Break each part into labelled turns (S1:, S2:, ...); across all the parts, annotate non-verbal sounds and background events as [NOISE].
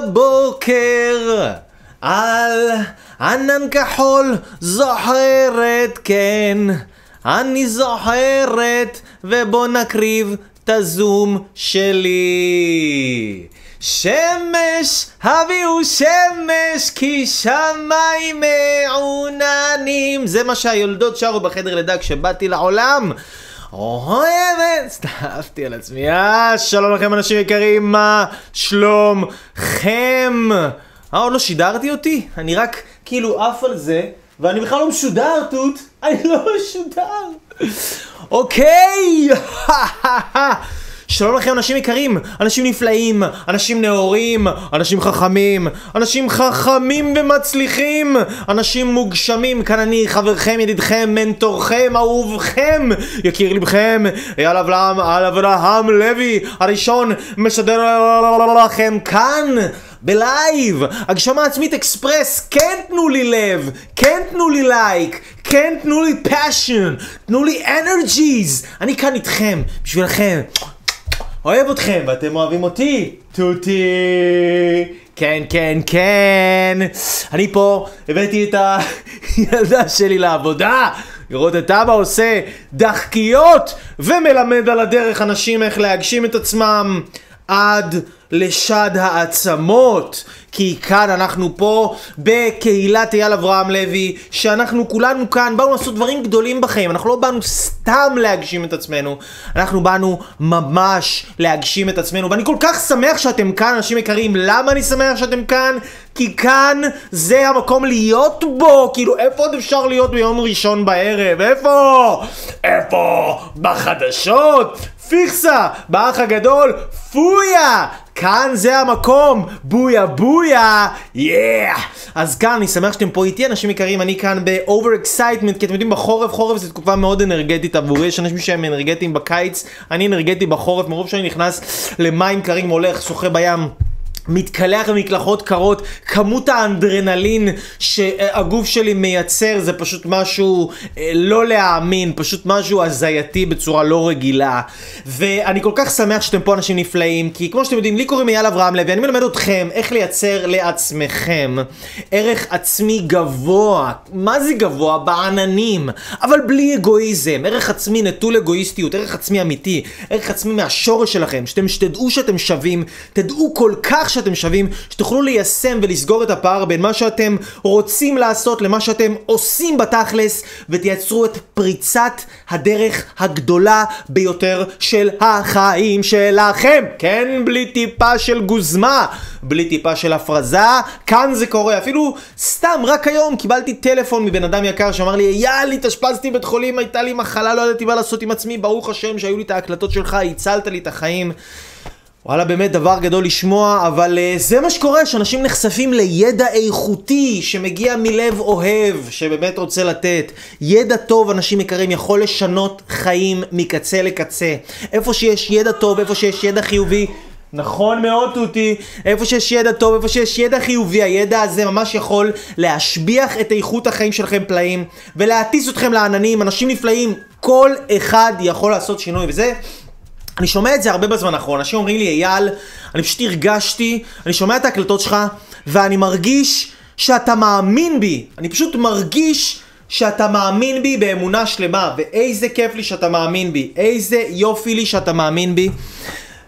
S1: בבוקר. על ענן כחול זוכרת כן אני זוכרת ובוא נקריב את הזום שלי. שמש הביאו שמש כי שמיים מעוננים. זה מה שהיולדות שרו בחדר לידה כשבאתי לעולם אוהבת, [LAUGHS] סתפתי על עצמי, אה, שלום לכם אנשים יקרים, מה שלומכם? אה, עוד לא שידרתי אותי? אני רק כאילו עף על זה, ואני בכלל לא משודר, תות, [LAUGHS] אני לא משודר. אוקיי, [LAUGHS] שלום לכם אנשים יקרים, אנשים נפלאים, אנשים נאורים, אנשים חכמים, אנשים חכמים ומצליחים, אנשים מוגשמים, כאן אני חברכם, ידידכם, מנטורכם, אהובכם, יקיר לבכם, אייל אברהם, אייל אברהם לוי, הראשון משדר לכם כאן. בלייב, הגשמה עצמית אקספרס, כן תנו לי לב, כן תנו לי לייק, כן תנו לי passion, תנו לי energies, אני כאן איתכם, בשבילכם. אוהב אתכם, ואתם אוהבים אותי, תותי. כן, כן, כן. אני פה, הבאתי את הילדה [LAUGHS] שלי לעבודה. לראות את אבא עושה דחקיות ומלמד על הדרך אנשים איך להגשים את עצמם עד לשד העצמות. כי כאן אנחנו פה בקהילת אייל אברהם לוי, שאנחנו כולנו כאן באנו לעשות דברים גדולים בחיים, אנחנו לא באנו סתם להגשים את עצמנו, אנחנו באנו ממש להגשים את עצמנו, ואני כל כך שמח שאתם כאן, אנשים יקרים, למה אני שמח שאתם כאן? כי כאן זה המקום להיות בו, כאילו איפה עוד אפשר להיות ביום ראשון בערב? איפה? איפה? בחדשות? פיכסה! באח הגדול? פויה! כאן זה המקום! בויה בויה! יאה! Yeah. אז כאן, אני שמח שאתם פה איתי, אנשים יקרים, אני כאן ב-over excitement, כי אתם יודעים, בחורף, חורף זו תקופה מאוד אנרגטית עבורי, יש אנשים שהם אנרגטיים בקיץ, אני אנרגטי בחורף, מרוב שאני נכנס למים קרים, הולך, שוחה בים. מתקלח במקלחות קרות, כמות האנדרנלין שהגוף שלי מייצר זה פשוט משהו אה, לא להאמין, פשוט משהו הזייתי בצורה לא רגילה. ואני כל כך שמח שאתם פה אנשים נפלאים, כי כמו שאתם יודעים, לי קוראים אייל אברהם לוי, אני מלמד אתכם איך לייצר לעצמכם ערך עצמי גבוה. מה זה גבוה? בעננים, אבל בלי אגואיזם, ערך עצמי נטול אגואיסטיות, ערך עצמי אמיתי, ערך עצמי מהשורש שלכם, שאתם שתדעו שאתם שווים, תדעו כל כך שאתם שווים, שתוכלו ליישם ולסגור את הפער בין מה שאתם רוצים לעשות למה שאתם עושים בתכלס, ותייצרו את פריצת הדרך הגדולה ביותר של החיים שלכם. כן, בלי טיפה של גוזמה, בלי טיפה של הפרזה, כאן זה קורה. אפילו סתם, רק היום קיבלתי טלפון מבן אדם יקר שאמר לי, יאללה, התאשפזתי בבית חולים, הייתה לי מחלה, לא ידעתי מה לעשות עם עצמי, ברוך השם שהיו לי את ההקלטות שלך, הצלת לי את החיים. וואלה באמת דבר גדול לשמוע, אבל uh, זה מה שקורה, שאנשים נחשפים לידע איכותי שמגיע מלב אוהב, שבאמת רוצה לתת. ידע טוב, אנשים יקרים, יכול לשנות חיים מקצה לקצה. איפה שיש ידע טוב, איפה שיש ידע חיובי, נכון מאוד תותי, איפה שיש ידע טוב, איפה שיש ידע חיובי, הידע הזה ממש יכול להשביח את איכות החיים שלכם פלאים ולהטיס אתכם לעננים, אנשים נפלאים, כל אחד יכול לעשות שינוי וזה אני שומע את זה הרבה בזמן האחרון, אנשים אומרים לי, אייל, אני פשוט הרגשתי, אני שומע את ההקלטות שלך, ואני מרגיש שאתה מאמין בי. אני פשוט מרגיש שאתה מאמין בי באמונה שלמה, ואיזה כיף לי שאתה מאמין בי, איזה יופי לי שאתה מאמין בי.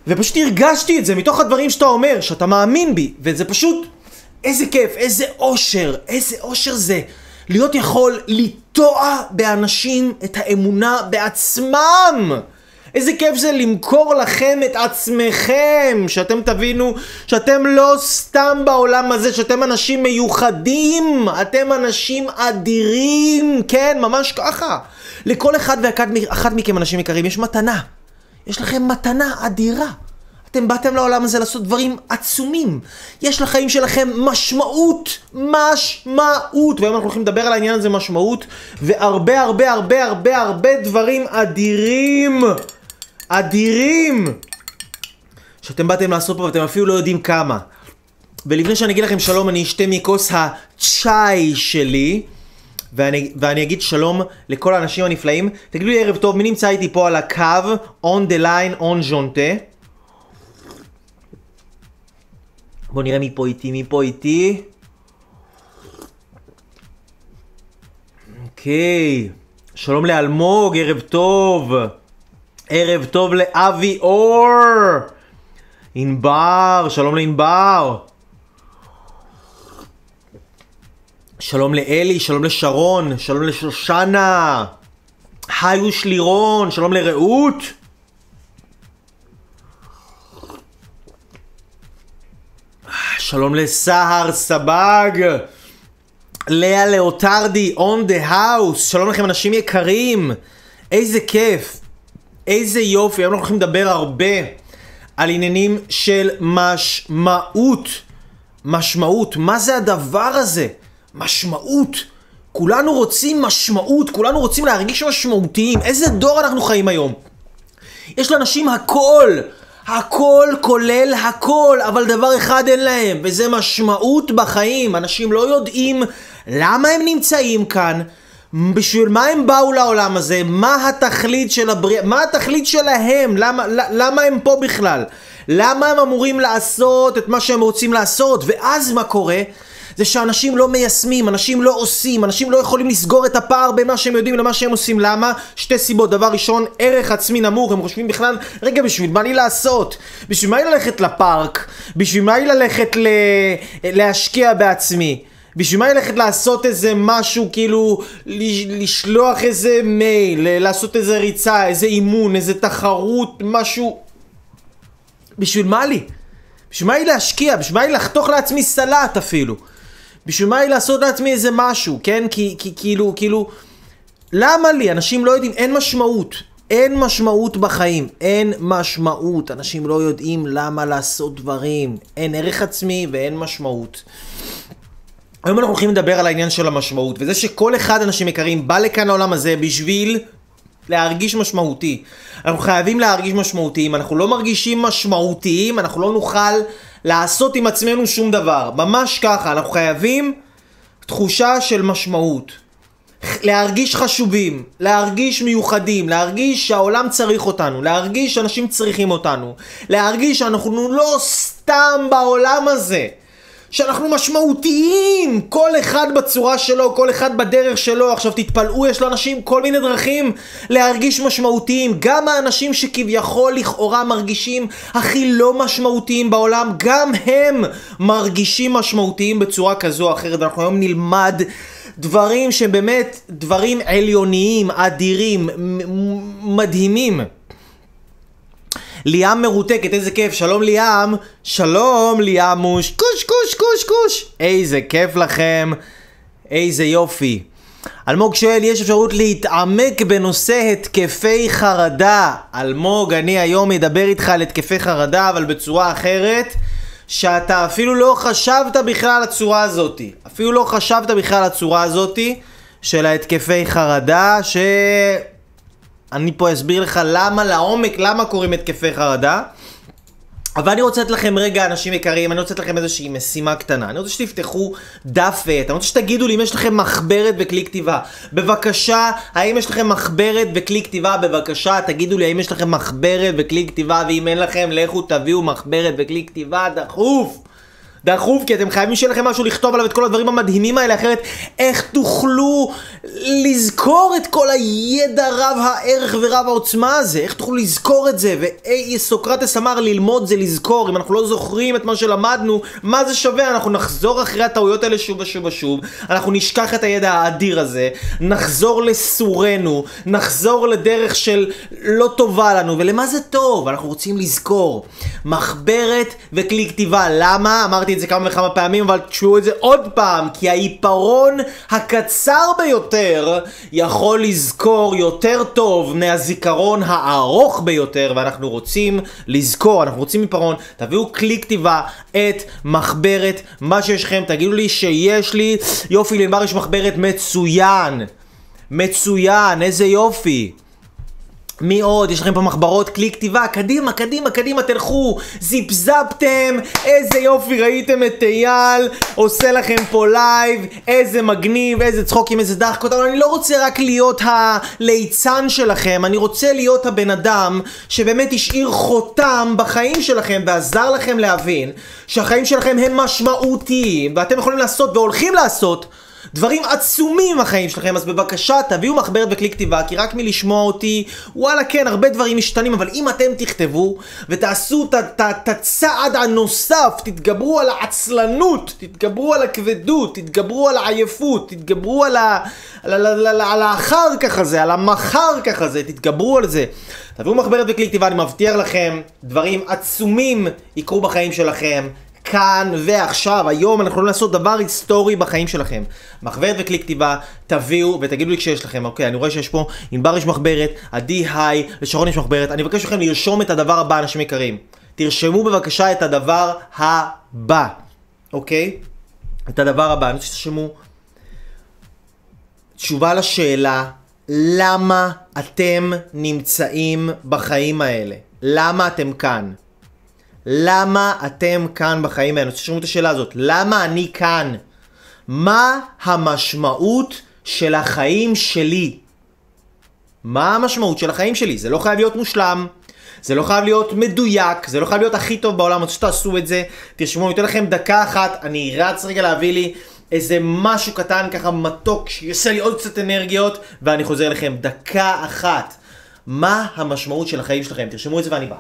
S1: ופשוט הרגשתי את זה מתוך הדברים שאתה אומר, שאתה מאמין בי, וזה פשוט, איזה כיף, איזה אושר, איזה אושר זה. להיות יכול לטוע באנשים את האמונה בעצמם. איזה כיף זה למכור לכם את עצמכם, שאתם תבינו שאתם לא סתם בעולם הזה, שאתם אנשים מיוחדים, אתם אנשים אדירים, כן, ממש ככה. לכל אחד ואחת מכם, אנשים יקרים, יש מתנה. יש לכם מתנה אדירה. אתם באתם לעולם הזה לעשות דברים עצומים. יש לחיים שלכם משמעות, משמעות. והיום אנחנו הולכים לדבר על העניין הזה משמעות, והרבה הרבה הרבה הרבה הרבה דברים אדירים. אדירים שאתם באתם לעשות פה ואתם אפילו לא יודעים כמה. ולפני שאני אגיד לכם שלום, אני אשתה מכוס הצ'אי שלי. ואני, ואני אגיד שלום לכל האנשים הנפלאים. תגידו לי ערב טוב, מי נמצא איתי פה על הקו? On the line, on jonte. בואו נראה מי פה איתי, מי פה איתי. אוקיי, שלום לאלמוג, ערב טוב. ערב טוב לאבי אור. ענבר, שלום לענבר. שלום לאלי, שלום לשרון, שלום לשושנה. חיוש לירון, שלום לרעות. שלום לסהר סבג. לאה לאוטרדי, on the house. שלום לכם אנשים יקרים. איזה כיף. איזה יופי. היום אנחנו הולכים לדבר הרבה על עניינים של משמעות. משמעות. מה זה הדבר הזה? משמעות. כולנו רוצים משמעות, כולנו רוצים להרגיש משמעותיים. איזה דור אנחנו חיים היום? יש לאנשים הכל, הכל כולל הכל, אבל דבר אחד אין להם, וזה משמעות בחיים. אנשים לא יודעים למה הם נמצאים כאן, בשביל מה הם באו לעולם הזה, מה התכלית של הבריאה, מה התכלית שלהם, למה, למה הם פה בכלל, למה הם אמורים לעשות את מה שהם רוצים לעשות, ואז מה קורה? זה שאנשים לא מיישמים, אנשים לא עושים, אנשים לא יכולים לסגור את הפער בין מה שהם יודעים למה שהם עושים. למה? שתי סיבות. דבר ראשון, ערך עצמי נמוך. הם חושבים בכלל, רגע, בשביל מה לי לעשות? בשביל מה לי ללכת לפארק? בשביל מה לי ללכת ל... להשקיע בעצמי? בשביל מה ללכת לעשות איזה משהו, כאילו, לשלוח איזה מייל, לעשות איזה ריצה, איזה אימון, איזה תחרות, משהו... בשביל מה לי? בשביל מה לי להשקיע? בשביל מה לי לחתוך לעצמי סלט אפילו? בשביל מה לי לעשות לעצמי איזה משהו, כן? כי, כי כאילו, כאילו... למה לי? אנשים לא יודעים, אין משמעות. אין משמעות בחיים, אין משמעות. אנשים לא יודעים למה לעשות דברים. אין ערך עצמי ואין משמעות. היום אנחנו הולכים לדבר על העניין של המשמעות, וזה שכל אחד, אנשים יקרים, בא לכאן לעולם הזה בשביל להרגיש משמעותי. אנחנו חייבים להרגיש משמעותיים, אנחנו לא מרגישים משמעותיים, אנחנו לא נוכל לעשות עם עצמנו שום דבר. ממש ככה, אנחנו חייבים תחושה של משמעות. להרגיש חשובים, להרגיש מיוחדים, להרגיש שהעולם צריך אותנו, להרגיש שאנשים צריכים אותנו, להרגיש שאנחנו לא סתם בעולם הזה. שאנחנו משמעותיים, כל אחד בצורה שלו, כל אחד בדרך שלו. עכשיו תתפלאו, יש לאנשים כל מיני דרכים להרגיש משמעותיים. גם האנשים שכביכול לכאורה מרגישים הכי לא משמעותיים בעולם, גם הם מרגישים משמעותיים בצורה כזו או אחרת. אנחנו היום נלמד דברים שבאמת דברים עליוניים, אדירים, מדהימים. ליאם מרותקת, איזה כיף, שלום ליאם, שלום ליאמוש, קוש קוש קוש קוש, איזה כיף לכם, איזה יופי. אלמוג שואל, יש אפשרות להתעמק בנושא התקפי חרדה. אלמוג, אני היום אדבר איתך על התקפי חרדה, אבל בצורה אחרת, שאתה אפילו לא חשבת בכלל על הצורה הזאתי. אפילו לא חשבת בכלל על הצורה הזאתי של ההתקפי חרדה, ש... אני פה אסביר לך למה לעומק, למה קוראים התקפי חרדה. אבל אני רוצה לתת לכם רגע, אנשים יקרים, אני רוצה לתת לכם איזושהי משימה קטנה. אני רוצה שתפתחו דף ועט, אני רוצה שתגידו לי אם יש לכם מחברת וכלי כתיבה. בבקשה, האם יש לכם מחברת וכלי כתיבה? בבקשה, תגידו לי האם יש לכם מחברת וכלי כתיבה, ואם אין לכם, לכו תביאו מחברת וכלי כתיבה דחוף. דחוף, כי אתם חייבים שיהיה לכם משהו לכתוב עליו את כל הדברים המדהימים האלה, אחרת איך תוכלו לזכור את כל הידע רב הערך ורב העוצמה הזה? איך תוכלו לזכור את זה? וסוקרטס אמר ללמוד זה לזכור, אם אנחנו לא זוכרים את מה שלמדנו, מה זה שווה? אנחנו נחזור אחרי הטעויות האלה שוב ושוב ושוב, אנחנו נשכח את הידע האדיר הזה, נחזור לסורנו, נחזור לדרך של לא טובה לנו, ולמה זה טוב? אנחנו רוצים לזכור. מחברת וכלי כתיבה, למה? אמרתי אמרתי את זה כמה וכמה פעמים, אבל תשמעו את זה עוד פעם, כי העיפרון הקצר ביותר יכול לזכור יותר טוב מהזיכרון הארוך ביותר, ואנחנו רוצים לזכור, אנחנו רוצים עיפרון, תביאו כלי כתיבה, את מחברת, מה שיש לכם, תגידו לי שיש לי, יופי, לענבר יש מחברת מצוין, מצוין, איזה יופי. מי עוד? יש לכם פה מחברות כלי כתיבה, קדימה, קדימה, קדימה, תלכו, זיפזפתם, איזה יופי, ראיתם את אייל, עושה לכם פה לייב, איזה מגניב, איזה צחוקים, איזה דחקות, אבל אני לא רוצה רק להיות הליצן שלכם, אני רוצה להיות הבן אדם שבאמת השאיר חותם בחיים שלכם ועזר לכם להבין שהחיים שלכם הם משמעותיים, ואתם יכולים לעשות והולכים לעשות דברים עצומים בחיים שלכם, אז בבקשה תביאו מחברת וכלי כתיבה, כי רק מלשמוע אותי, וואלה כן, הרבה דברים משתנים, אבל אם אתם תכתבו ותעשו את הצעד הנוסף, תתגברו על העצלנות, תתגברו על הכבדות, תתגברו על העייפות, תתגברו על, ה... על, על, על, על, על האחר כך הזה, על המחר כך הזה, תתגברו על זה. תביאו מחברת וכלי כתיבה, אני מבטיח לכם, דברים עצומים יקרו בחיים שלכם. כאן ועכשיו, היום אנחנו הולכים לעשות דבר היסטורי בחיים שלכם. מחברת וכלי כתיבה, תביאו ותגידו לי כשיש לכם, אוקיי, אני רואה שיש פה, ענבר יש מחברת, עדי היי, לשרון יש מחברת, אני מבקש מכם לרשום את הדבר הבא, אנשים יקרים. תרשמו בבקשה את הדבר הבא, אוקיי? את הדבר הבא, אני רוצה שתרשמו תשובה לשאלה, למה אתם נמצאים בחיים האלה? למה אתם כאן? למה אתם כאן בחיים האלה? אני רוצה שתשמעו את השאלה הזאת. למה אני כאן? מה המשמעות של החיים שלי? מה המשמעות של החיים שלי? זה לא חייב להיות מושלם, זה לא חייב להיות מדויק, זה לא חייב להיות הכי טוב בעולם, רוצה שתעשו את זה. תרשמו, אני אתן לכם דקה אחת, אני רץ רגע להביא לי איזה משהו קטן ככה מתוק, שיעשה לי עוד קצת אנרגיות, ואני חוזר אליכם. דקה אחת. מה המשמעות של החיים שלכם? תרשמו את זה ואני בא.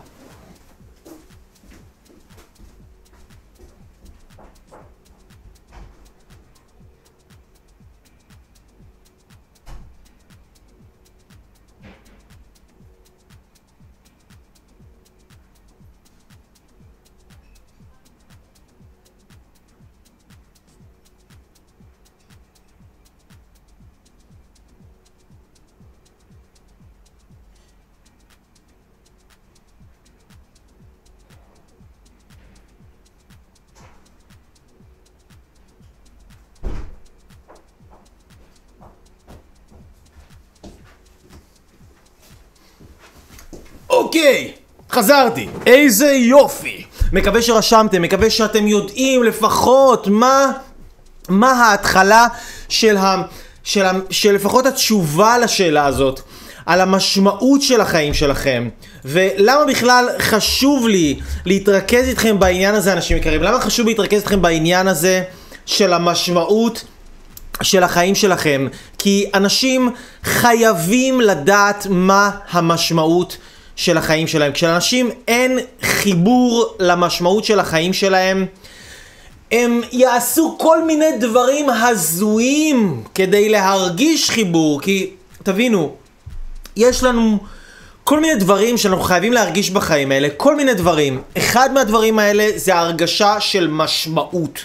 S1: אוקיי, חזרתי. איזה יופי. מקווה שרשמתם, מקווה שאתם יודעים לפחות מה, מה ההתחלה של, ה, של, ה, של לפחות התשובה לשאלה הזאת. על המשמעות של החיים שלכם ולמה בכלל חשוב לי להתרכז איתכם בעניין הזה אנשים יקרים למה חשוב להתרכז איתכם בעניין הזה של המשמעות של החיים שלכם כי אנשים חייבים לדעת מה המשמעות של החיים שלהם. כשלאנשים אין חיבור למשמעות של החיים שלהם, הם יעשו כל מיני דברים הזויים כדי להרגיש חיבור, כי תבינו, יש לנו כל מיני דברים שאנחנו חייבים להרגיש בחיים האלה, כל מיני דברים. אחד מהדברים האלה זה הרגשה של משמעות.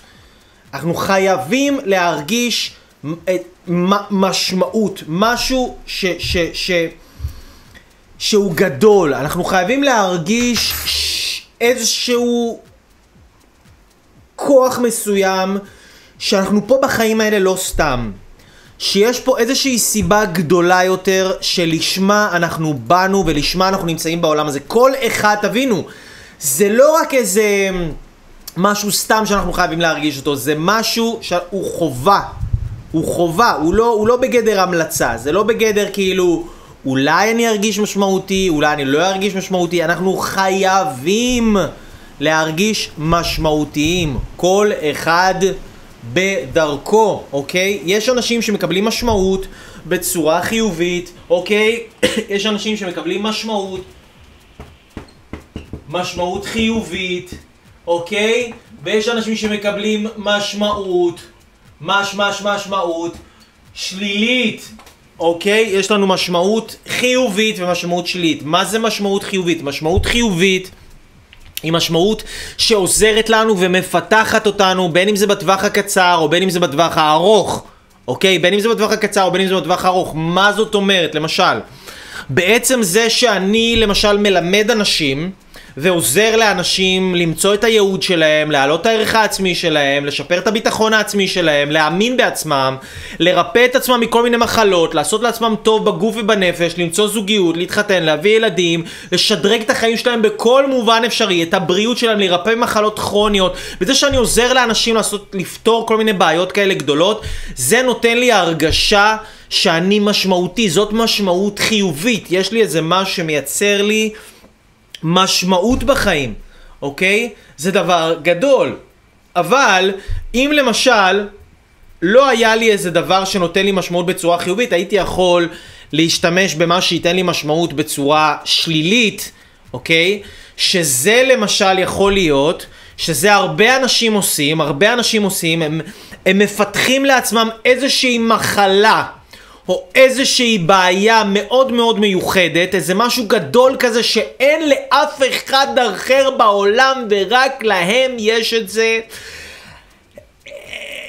S1: אנחנו חייבים להרגיש את משמעות, משהו ש... ש, ש שהוא גדול. אנחנו חייבים להרגיש איזשהו כוח מסוים שאנחנו פה בחיים האלה לא סתם. שיש פה איזושהי סיבה גדולה יותר שלשמה אנחנו באנו ולשמה אנחנו נמצאים בעולם הזה. כל אחד, תבינו, זה לא רק איזה משהו סתם שאנחנו חייבים להרגיש אותו, זה משהו שהוא חובה. הוא חובה, הוא לא, הוא לא בגדר המלצה, זה לא בגדר כאילו... אולי אני ארגיש משמעותי, אולי אני לא ארגיש משמעותי, אנחנו חייבים להרגיש משמעותיים, כל אחד בדרכו, אוקיי? יש אנשים שמקבלים משמעות בצורה חיובית, אוקיי? [COUGHS] יש אנשים שמקבלים משמעות, משמעות חיובית, אוקיי? ויש אנשים שמקבלים משמעות, מש מש משמעות שלילית, אוקיי? יש לנו משמעות חיובית ומשמעות שלילית. מה זה משמעות חיובית? משמעות חיובית היא משמעות שעוזרת לנו ומפתחת אותנו, בין אם זה בטווח הקצר או בין אם זה בטווח הארוך. אוקיי? בין אם זה בטווח הקצר או בין אם זה בטווח הארוך. מה זאת אומרת? למשל, בעצם זה שאני למשל מלמד אנשים ועוזר לאנשים למצוא את הייעוד שלהם, להעלות את הערך העצמי שלהם, לשפר את הביטחון העצמי שלהם, להאמין בעצמם, לרפא את עצמם מכל מיני מחלות, לעשות לעצמם טוב בגוף ובנפש, למצוא זוגיות, להתחתן, להביא ילדים, לשדרג את החיים שלהם בכל מובן אפשרי, את הבריאות שלהם, להירפא ממחלות כרוניות, וזה שאני עוזר לאנשים לעשות, לפתור כל מיני בעיות כאלה גדולות, זה נותן לי הרגשה שאני משמעותי, זאת משמעות חיובית, יש לי איזה משהו שמייצר לי משמעות בחיים, אוקיי? זה דבר גדול. אבל אם למשל לא היה לי איזה דבר שנותן לי משמעות בצורה חיובית, הייתי יכול להשתמש במה שייתן לי משמעות בצורה שלילית, אוקיי? שזה למשל יכול להיות, שזה הרבה אנשים עושים, הרבה אנשים עושים, הם, הם מפתחים לעצמם איזושהי מחלה. או איזושהי בעיה מאוד מאוד מיוחדת, איזה משהו גדול כזה שאין לאף אחד אחר בעולם ורק להם יש את זה.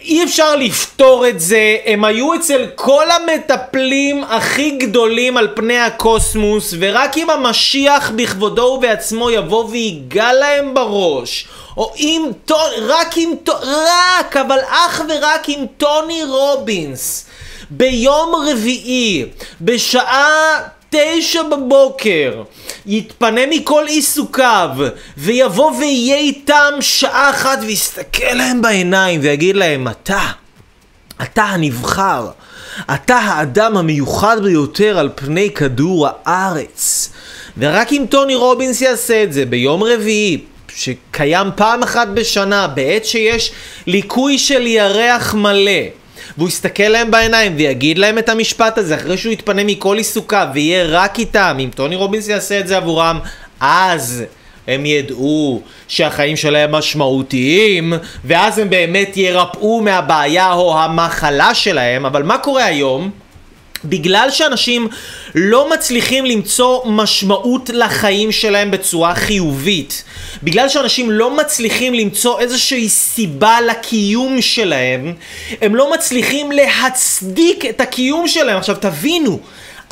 S1: אי אפשר לפתור את זה, הם היו אצל כל המטפלים הכי גדולים על פני הקוסמוס, ורק אם המשיח בכבודו ובעצמו יבוא ויגע להם בראש, או אם, רק אם, רק, אבל אך ורק אם טוני רובינס ביום רביעי, בשעה תשע בבוקר, יתפנה מכל עיסוקיו, ויבוא ויהיה איתם שעה אחת, ויסתכל להם בעיניים, ויגיד להם, אתה, אתה הנבחר, אתה האדם המיוחד ביותר על פני כדור הארץ. ורק אם טוני רובינס יעשה את זה ביום רביעי, שקיים פעם אחת בשנה, בעת שיש ליקוי של ירח מלא, והוא יסתכל להם בעיניים ויגיד להם את המשפט הזה אחרי שהוא יתפנה מכל עיסוקיו ויהיה רק איתם, אם טוני רובינס יעשה את זה עבורם, אז הם ידעו שהחיים שלהם משמעותיים, ואז הם באמת ירפאו מהבעיה או המחלה שלהם, אבל מה קורה היום? בגלל שאנשים לא מצליחים למצוא משמעות לחיים שלהם בצורה חיובית, בגלל שאנשים לא מצליחים למצוא איזושהי סיבה לקיום שלהם, הם לא מצליחים להצדיק את הקיום שלהם. עכשיו תבינו,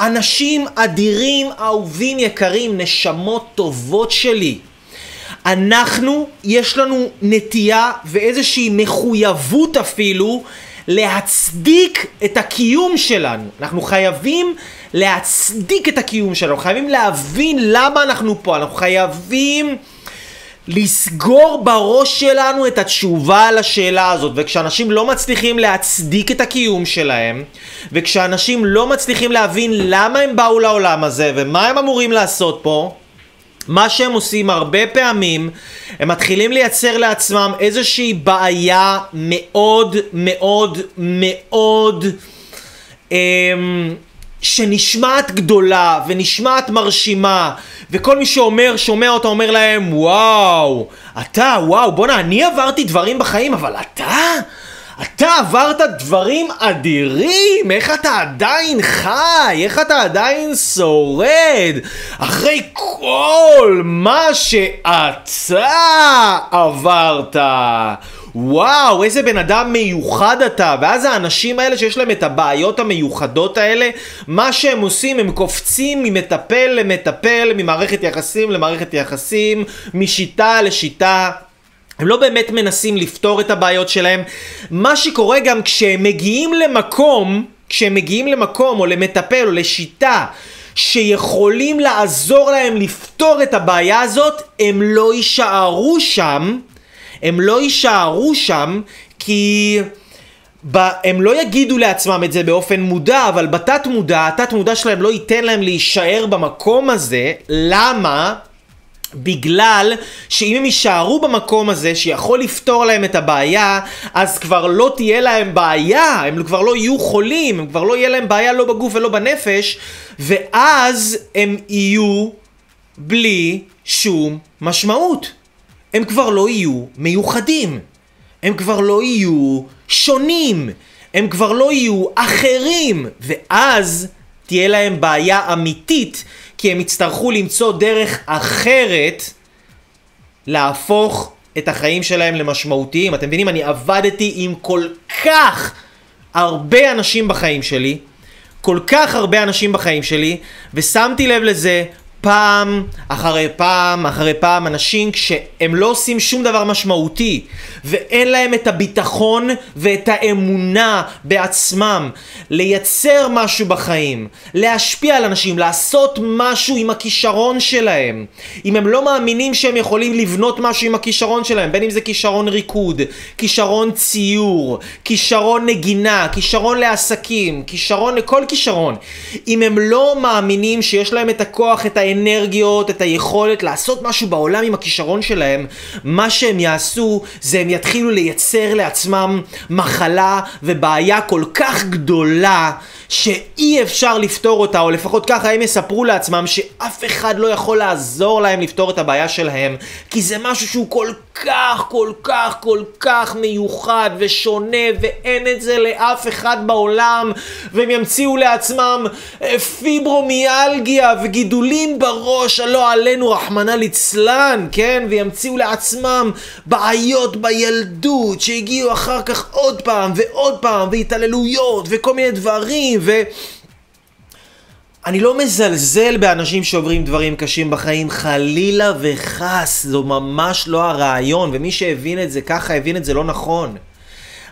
S1: אנשים אדירים, אהובים, יקרים, נשמות טובות שלי. אנחנו, יש לנו נטייה ואיזושהי מחויבות אפילו להצדיק את הקיום שלנו. אנחנו חייבים להצדיק את הקיום שלנו, חייבים להבין למה אנחנו פה, אנחנו חייבים לסגור בראש שלנו את התשובה על השאלה הזאת. וכשאנשים לא מצליחים להצדיק את הקיום שלהם וכשאנשים לא מצליחים להבין למה הם באו לעולם הזה ומה הם אמורים לעשות פה מה שהם עושים הרבה פעמים, הם מתחילים לייצר לעצמם איזושהי בעיה מאוד מאוד מאוד אמ, שנשמעת גדולה ונשמעת מרשימה וכל מי שאומר, שומע אותה אומר להם וואו, אתה, וואו, בואנה, אני עברתי דברים בחיים, אבל אתה? אתה עברת דברים אדירים, איך אתה עדיין חי, איך אתה עדיין שורד, אחרי כל מה שאתה עברת. וואו, איזה בן אדם מיוחד אתה. ואז האנשים האלה שיש להם את הבעיות המיוחדות האלה, מה שהם עושים, הם קופצים ממטפל למטפל, ממערכת יחסים למערכת יחסים, משיטה לשיטה. הם לא באמת מנסים לפתור את הבעיות שלהם. מה שקורה גם כשהם מגיעים למקום, כשהם מגיעים למקום או למטפל או לשיטה שיכולים לעזור להם לפתור את הבעיה הזאת, הם לא יישארו שם. הם לא יישארו שם כי... ב... הם לא יגידו לעצמם את זה באופן מודע, אבל בתת מודע, התת מודע שלהם לא ייתן להם להישאר במקום הזה. למה? בגלל שאם הם יישארו במקום הזה שיכול לפתור להם את הבעיה, אז כבר לא תהיה להם בעיה, הם כבר לא יהיו חולים, הם כבר לא יהיה להם בעיה לא בגוף ולא בנפש, ואז הם יהיו בלי שום משמעות. הם כבר לא יהיו מיוחדים. הם כבר לא יהיו שונים. הם כבר לא יהיו אחרים. ואז תהיה להם בעיה אמיתית כי הם יצטרכו למצוא דרך אחרת להפוך את החיים שלהם למשמעותיים. אתם מבינים? אני עבדתי עם כל כך הרבה אנשים בחיים שלי, כל כך הרבה אנשים בחיים שלי, ושמתי לב לזה פעם אחרי פעם אחרי פעם אנשים כשהם לא עושים שום דבר משמעותי ואין להם את הביטחון ואת האמונה בעצמם לייצר משהו בחיים, להשפיע על אנשים, לעשות משהו עם הכישרון שלהם. אם הם לא מאמינים שהם יכולים לבנות משהו עם הכישרון שלהם, בין אם זה כישרון ריקוד, כישרון ציור, כישרון נגינה, כישרון לעסקים, כישרון לכל כישרון. אם הם לא מאמינים שיש להם את הכוח, את האנרגיות, את היכולת לעשות משהו בעולם עם הכישרון שלהם, מה שהם יעשו זה הם יתחילו לייצר לעצמם מחלה ובעיה כל כך גדולה שאי אפשר לפתור אותה, או לפחות ככה הם יספרו לעצמם שאף אחד לא יכול לעזור להם לפתור את הבעיה שלהם, כי זה משהו שהוא כל כך, כל כך, כל כך מיוחד ושונה, ואין את זה לאף אחד בעולם, והם ימציאו לעצמם אה, פיברומיאלגיה וגידולים בראש, הלא עלינו רחמנא ליצלן, כן? וימציאו לעצמם בעיות בילדות, שהגיעו אחר כך עוד פעם ועוד פעם, והתעללויות, וכל מיני דברים, ו... אני לא מזלזל באנשים שעוברים דברים קשים בחיים, חלילה וחס, זו ממש לא הרעיון, ומי שהבין את זה ככה, הבין את זה לא נכון.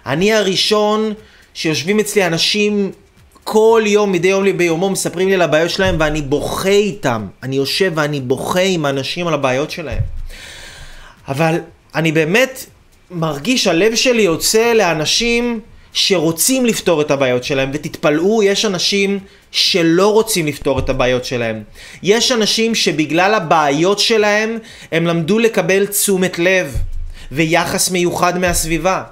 S1: אני הראשון שיושבים אצלי אנשים כל יום, מדי יום ביומו, מספרים לי על הבעיות שלהם, ואני בוכה איתם. אני יושב ואני בוכה עם האנשים על הבעיות שלהם. אבל אני באמת מרגיש, הלב שלי יוצא לאנשים שרוצים לפתור את הבעיות שלהם, ותתפלאו, יש אנשים שלא רוצים לפתור את הבעיות שלהם. יש אנשים שבגלל הבעיות שלהם, הם למדו לקבל תשומת לב ויחס מיוחד מהסביבה.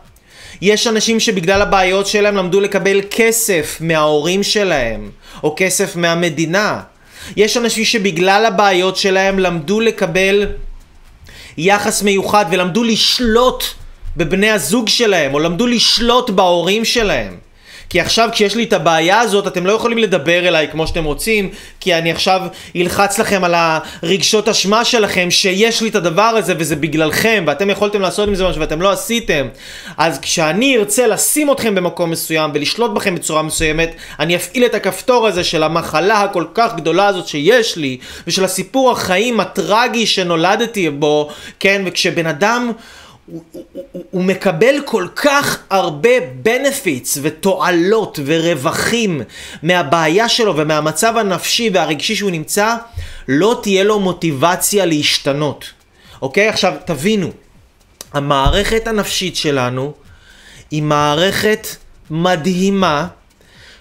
S1: יש אנשים שבגלל הבעיות שלהם למדו לקבל כסף מההורים שלהם, או כסף מהמדינה. יש אנשים שבגלל הבעיות שלהם למדו לקבל יחס מיוחד ולמדו לשלוט בבני הזוג שלהם, או למדו לשלוט בהורים שלהם. כי עכשיו כשיש לי את הבעיה הזאת, אתם לא יכולים לדבר אליי כמו שאתם רוצים, כי אני עכשיו אלחץ לכם על הרגשות אשמה שלכם, שיש לי את הדבר הזה וזה בגללכם, ואתם יכולתם לעשות עם זה משהו ואתם לא עשיתם. אז כשאני ארצה לשים אתכם במקום מסוים ולשלוט בכם בצורה מסוימת, אני אפעיל את הכפתור הזה של המחלה הכל כך גדולה הזאת שיש לי, ושל הסיפור החיים הטרגי שנולדתי בו, כן, וכשבן אדם... הוא, הוא, מקבל כל כך הרבה benefits ותועלות ורווחים מהבעיה שלו ומהמצב הנפשי והרגשי שהוא נמצא, לא תהיה לו מוטיבציה להשתנות. אוקיי? עכשיו תבינו, המערכת הנפשית שלנו היא מערכת מדהימה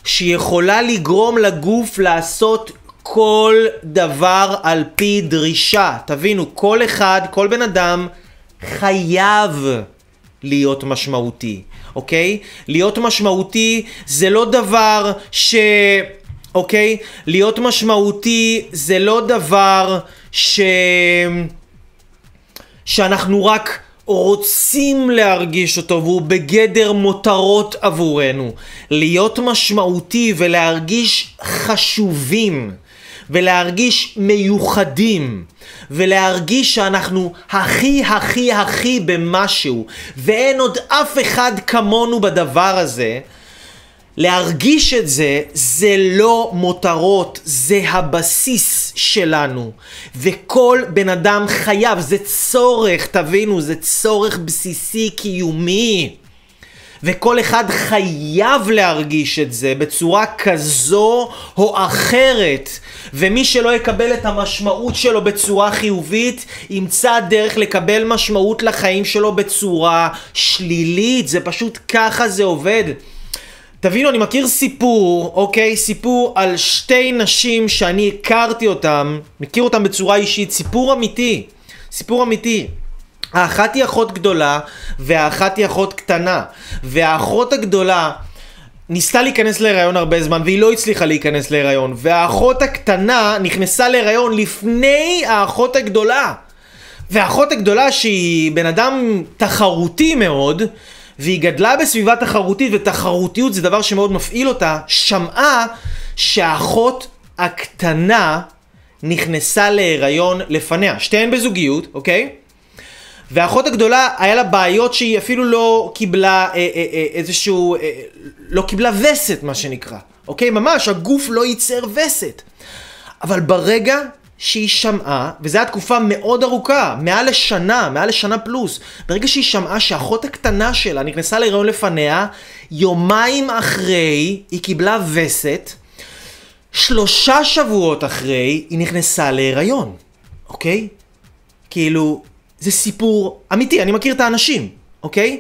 S1: שיכולה לגרום לגוף לעשות כל דבר על פי דרישה. תבינו, כל אחד, כל בן אדם חייב להיות משמעותי, אוקיי? להיות משמעותי זה לא דבר ש... אוקיי? להיות משמעותי זה לא דבר ש... שאנחנו רק רוצים להרגיש אותו והוא בגדר מותרות עבורנו. להיות משמעותי ולהרגיש חשובים ולהרגיש מיוחדים ולהרגיש שאנחנו הכי הכי הכי במשהו ואין עוד אף אחד כמונו בדבר הזה להרגיש את זה, זה לא מותרות, זה הבסיס שלנו. וכל בן אדם חייב, זה צורך, תבינו, זה צורך בסיסי קיומי. וכל אחד חייב להרגיש את זה בצורה כזו או אחרת. ומי שלא יקבל את המשמעות שלו בצורה חיובית, ימצא דרך לקבל משמעות לחיים שלו בצורה שלילית. זה פשוט ככה זה עובד. תבינו, אני מכיר סיפור, אוקיי? סיפור על שתי נשים שאני הכרתי אותן, מכיר אותן בצורה אישית, סיפור אמיתי. סיפור אמיתי. האחת היא אחות גדולה והאחת היא אחות קטנה. והאחות הגדולה ניסתה להיכנס להיריון הרבה זמן והיא לא הצליחה להיכנס להיריון. והאחות הקטנה נכנסה להיריון לפני האחות הגדולה. והאחות הגדולה שהיא בן אדם תחרותי מאוד והיא גדלה בסביבה תחרותית ותחרותיות זה דבר שמאוד מפעיל אותה שמעה שהאחות הקטנה נכנסה להיריון לפניה. שתיהן בזוגיות, אוקיי? והאחות הגדולה, היה לה בעיות שהיא אפילו לא קיבלה אה, אה, אה, איזשהו, לא קיבלה וסת מה שנקרא, אוקיי? ממש, הגוף לא ייצר וסת. אבל ברגע שהיא שמעה, וזו הייתה תקופה מאוד ארוכה, מעל לשנה, מעל לשנה פלוס, ברגע שהיא שמעה שאחות הקטנה שלה נכנסה להיריון לפניה, יומיים אחרי היא קיבלה וסת, שלושה שבועות אחרי היא נכנסה להיריון, אוקיי? כאילו, זה סיפור אמיתי, אני מכיר את האנשים, אוקיי?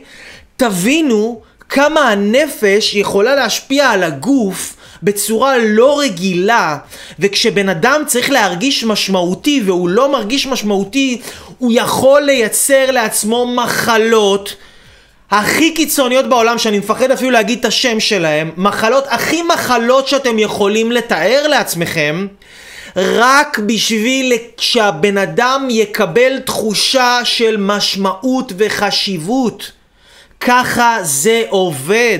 S1: תבינו כמה הנפש יכולה להשפיע על הגוף בצורה לא רגילה, וכשבן אדם צריך להרגיש משמעותי והוא לא מרגיש משמעותי, הוא יכול לייצר לעצמו מחלות הכי קיצוניות בעולם, שאני מפחד אפילו להגיד את השם שלהם, מחלות, הכי מחלות שאתם יכולים לתאר לעצמכם, רק בשביל שהבן אדם יקבל תחושה של משמעות וחשיבות. ככה זה עובד.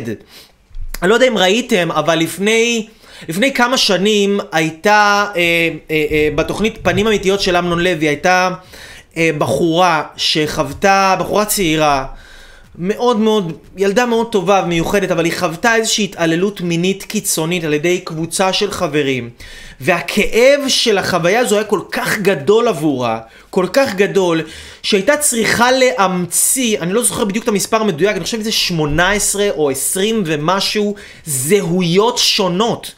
S1: אני לא יודע אם ראיתם, אבל לפני, לפני כמה שנים הייתה אה, אה, אה, בתוכנית פנים אמיתיות של אמנון לוי, הייתה אה, בחורה שחוותה, בחורה צעירה, מאוד מאוד, ילדה מאוד טובה ומיוחדת, אבל היא חוותה איזושהי התעללות מינית קיצונית על ידי קבוצה של חברים. והכאב של החוויה הזו היה כל כך גדול עבורה, כל כך גדול, שהייתה צריכה להמציא, אני לא זוכר בדיוק את המספר המדויק, אני חושב שזה 18 או 20 ומשהו זהויות שונות.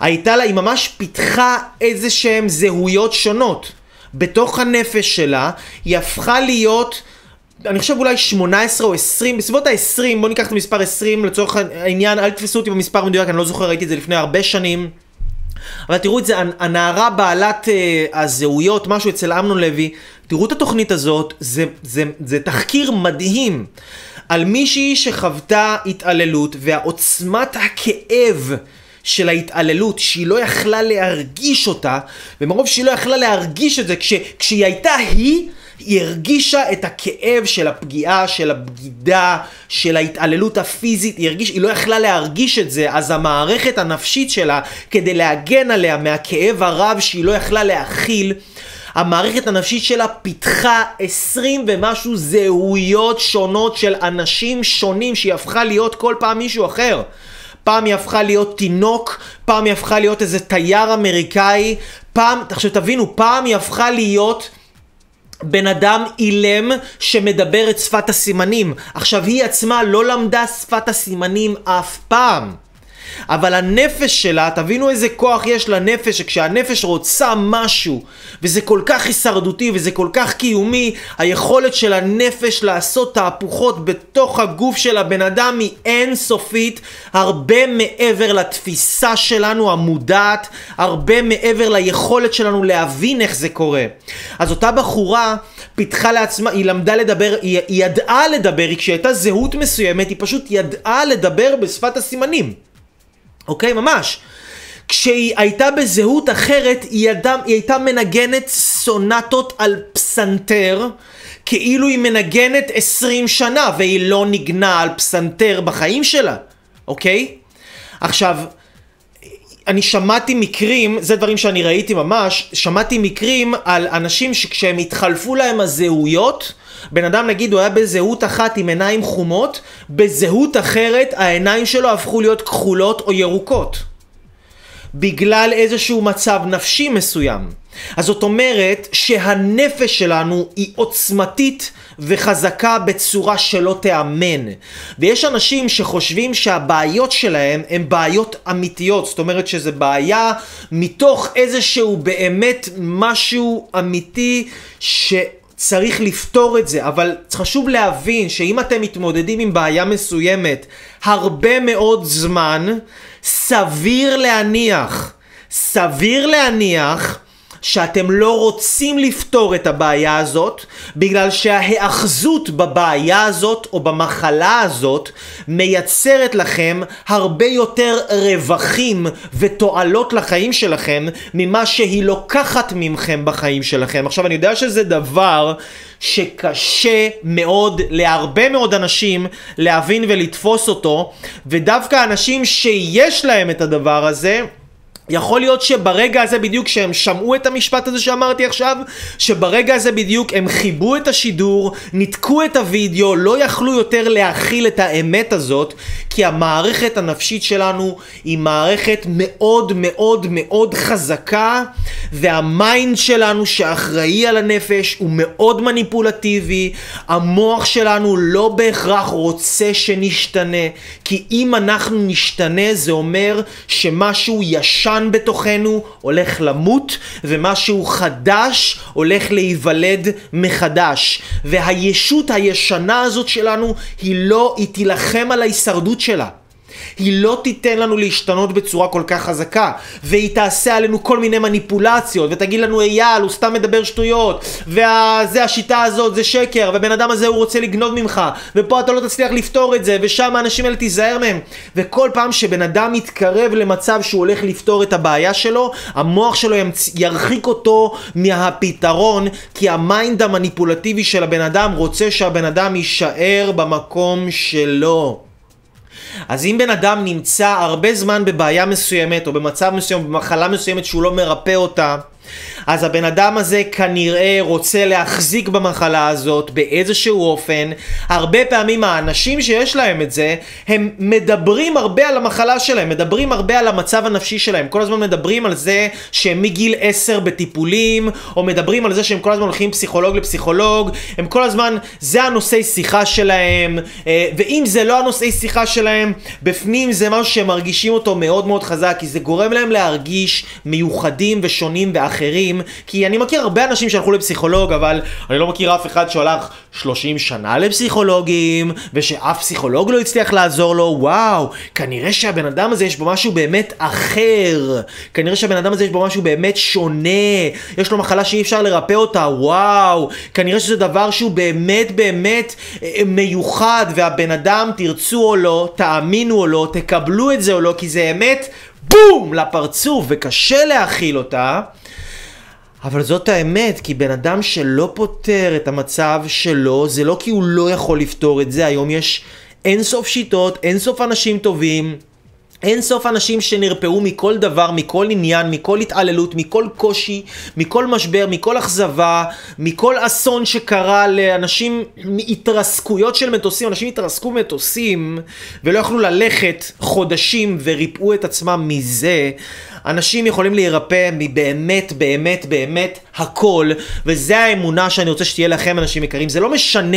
S1: הייתה לה, היא ממש פיתחה איזה שהן זהויות שונות. בתוך הנפש שלה, היא הפכה להיות... אני חושב אולי 18 או 20, בסביבות ה-20, בוא ניקח את המספר 20 לצורך העניין, אל תתפסו אותי במספר מדויק, אני לא זוכר, ראיתי את זה לפני הרבה שנים. אבל תראו את זה, הנערה בעלת uh, הזהויות, משהו אצל אמנון לוי, תראו את התוכנית הזאת, זה, זה, זה תחקיר מדהים על מישהי שחוותה התעללות ועוצמת הכאב של ההתעללות, שהיא לא יכלה להרגיש אותה, ומרוב שהיא לא יכלה להרגיש את זה, כש, כשהיא הייתה היא, היא הרגישה את הכאב של הפגיעה, של הבגידה, של ההתעללות הפיזית, היא, הרגיש, היא לא יכלה להרגיש את זה, אז המערכת הנפשית שלה, כדי להגן עליה מהכאב הרב שהיא לא יכלה להכיל, המערכת הנפשית שלה פיתחה עשרים ומשהו זהויות שונות של אנשים שונים שהיא הפכה להיות כל פעם מישהו אחר. פעם היא הפכה להיות תינוק, פעם היא הפכה להיות איזה תייר אמריקאי, פעם, עכשיו תבינו, פעם היא הפכה להיות בן אדם אילם שמדבר את שפת הסימנים. עכשיו, היא עצמה לא למדה שפת הסימנים אף פעם. אבל הנפש שלה, תבינו איזה כוח יש לנפש, שכשהנפש רוצה משהו, וזה כל כך הישרדותי וזה כל כך קיומי, היכולת של הנפש לעשות תהפוכות בתוך הגוף של הבן אדם היא אינסופית, הרבה מעבר לתפיסה שלנו המודעת, הרבה מעבר ליכולת שלנו להבין איך זה קורה. אז אותה בחורה פיתחה לעצמה, היא למדה לדבר, היא, היא ידעה לדבר, כשהיא הייתה זהות מסוימת, היא פשוט ידעה לדבר בשפת הסימנים. אוקיי? ממש. כשהיא הייתה בזהות אחרת, היא, ידע, היא הייתה מנגנת סונטות על פסנתר, כאילו היא מנגנת 20 שנה, והיא לא ניגנה על פסנתר בחיים שלה, אוקיי? עכשיו, אני שמעתי מקרים, זה דברים שאני ראיתי ממש, שמעתי מקרים על אנשים שכשהם התחלפו להם הזהויות, בן אדם נגיד הוא היה בזהות אחת עם עיניים חומות, בזהות אחרת העיניים שלו הפכו להיות כחולות או ירוקות. בגלל איזשהו מצב נפשי מסוים. אז זאת אומרת שהנפש שלנו היא עוצמתית וחזקה בצורה שלא תיאמן. ויש אנשים שחושבים שהבעיות שלהם הן בעיות אמיתיות, זאת אומרת שזה בעיה מתוך איזשהו באמת משהו אמיתי ש... צריך לפתור את זה, אבל חשוב להבין שאם אתם מתמודדים עם בעיה מסוימת הרבה מאוד זמן, סביר להניח, סביר להניח שאתם לא רוצים לפתור את הבעיה הזאת בגלל שההאחזות בבעיה הזאת או במחלה הזאת מייצרת לכם הרבה יותר רווחים ותועלות לחיים שלכם ממה שהיא לוקחת ממכם בחיים שלכם. עכשיו אני יודע שזה דבר שקשה מאוד להרבה מאוד אנשים להבין ולתפוס אותו ודווקא אנשים שיש להם את הדבר הזה יכול להיות שברגע הזה בדיוק שהם שמעו את המשפט הזה שאמרתי עכשיו, שברגע הזה בדיוק הם חיבו את השידור, ניתקו את הוידאו, לא יכלו יותר להכיל את האמת הזאת, כי המערכת הנפשית שלנו היא מערכת מאוד מאוד מאוד חזקה, והמיינד שלנו שאחראי על הנפש הוא מאוד מניפולטיבי, המוח שלנו לא בהכרח רוצה שנשתנה, כי אם אנחנו נשתנה זה אומר שמשהו ישן בתוכנו הולך למות, ומשהו חדש הולך להיוולד מחדש. והישות הישנה הזאת שלנו היא לא, היא תילחם על ההישרדות שלה. היא לא תיתן לנו להשתנות בצורה כל כך חזקה, והיא תעשה עלינו כל מיני מניפולציות, ותגיד לנו אייל, הוא סתם מדבר שטויות, וזה השיטה הזאת זה שקר, והבן אדם הזה הוא רוצה לגנוב ממך, ופה אתה לא תצליח לפתור את זה, ושם האנשים האלה תיזהר מהם. וכל פעם שבן אדם מתקרב למצב שהוא הולך לפתור את הבעיה שלו, המוח שלו ימצ... ירחיק אותו מהפתרון, כי ה mind המניפולטיבי של הבן אדם רוצה שהבן אדם יישאר במקום שלו. אז אם בן אדם נמצא הרבה זמן בבעיה מסוימת, או במצב מסוים, במחלה מסוימת שהוא לא מרפא אותה, אז הבן אדם הזה כנראה רוצה להחזיק במחלה הזאת באיזשהו אופן. הרבה פעמים האנשים שיש להם את זה, הם מדברים הרבה על המחלה שלהם, מדברים הרבה על המצב הנפשי שלהם. כל הזמן מדברים על זה שהם מגיל 10 בטיפולים, או מדברים על זה שהם כל הזמן הולכים פסיכולוג לפסיכולוג, הם כל הזמן, זה הנושאי שיחה שלהם, אה, ואם זה לא הנושאי שיחה שלהם, בפנים זה משהו שהם מרגישים אותו מאוד מאוד חזק, כי זה גורם להם להרגיש מיוחדים ושונים ואחרים. אחרים, כי אני מכיר הרבה אנשים שהלכו לפסיכולוג, אבל אני לא מכיר אף אחד שהלך 30 שנה לפסיכולוגים, ושאף פסיכולוג לא הצליח לעזור לו, וואו, כנראה שהבן אדם הזה יש בו משהו באמת אחר, כנראה שהבן אדם הזה יש בו משהו באמת שונה, יש לו מחלה שאי אפשר לרפא אותה, וואו, כנראה שזה דבר שהוא באמת באמת אה, מיוחד, והבן אדם, תרצו או לא, תאמינו או לא, תקבלו את זה או לא, כי זה אמת בום! לפרצוף, וקשה להכיל אותה. אבל זאת האמת, כי בן אדם שלא פותר את המצב שלו, זה לא כי הוא לא יכול לפתור את זה, היום יש אין סוף שיטות, אין סוף אנשים טובים, אין סוף אנשים שנרפאו מכל דבר, מכל עניין, מכל התעללות, מכל קושי, מכל משבר, מכל אכזבה, מכל אסון שקרה לאנשים מהתרסקויות של מטוסים. אנשים התרסקו במטוסים ולא יכלו ללכת חודשים וריפאו את עצמם מזה. אנשים יכולים להירפא מבאמת, באמת, באמת הכל, וזה האמונה שאני רוצה שתהיה לכם, אנשים יקרים. זה לא משנה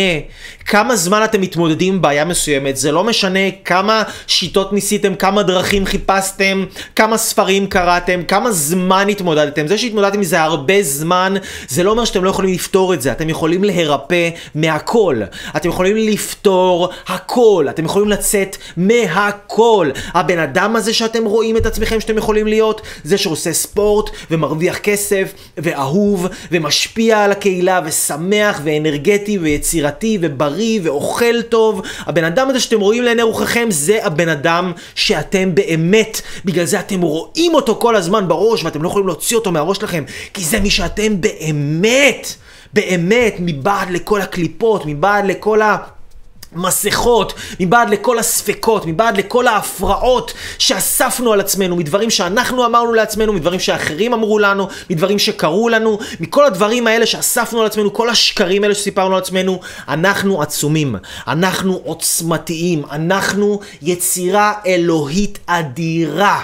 S1: כמה זמן אתם מתמודדים עם בעיה מסוימת, זה לא משנה כמה שיטות ניסיתם, כמה דרכים חיפשתם, כמה ספרים קראתם, כמה זמן התמודדתם. זה שהתמודדתם מזה הרבה זמן, זה לא אומר שאתם לא יכולים לפתור את זה. אתם יכולים להירפא מהכל. אתם יכולים לפתור הכל. אתם יכולים לצאת מהכל. הבן אדם הזה שאתם רואים את עצמכם שאתם יכולים להיות, להיות זה שעושה ספורט ומרוויח כסף ואהוב ומשפיע על הקהילה ושמח ואנרגטי ויצירתי ובריא ואוכל טוב. הבן אדם הזה שאתם רואים לעיני רוחכם זה הבן אדם שאתם באמת, בגלל זה אתם רואים אותו כל הזמן בראש ואתם לא יכולים להוציא אותו מהראש שלכם כי זה מי שאתם באמת. באמת, מבעד לכל הקליפות, מבעד לכל ה... מסכות, מבעד לכל הספקות, מבעד לכל ההפרעות שאספנו על עצמנו, מדברים שאנחנו אמרנו לעצמנו, מדברים שאחרים אמרו לנו, מדברים שקרו לנו, מכל הדברים האלה שאספנו על עצמנו, כל השקרים האלה שסיפרנו על עצמנו, אנחנו עצומים, אנחנו עוצמתיים, אנחנו יצירה אלוהית אדירה.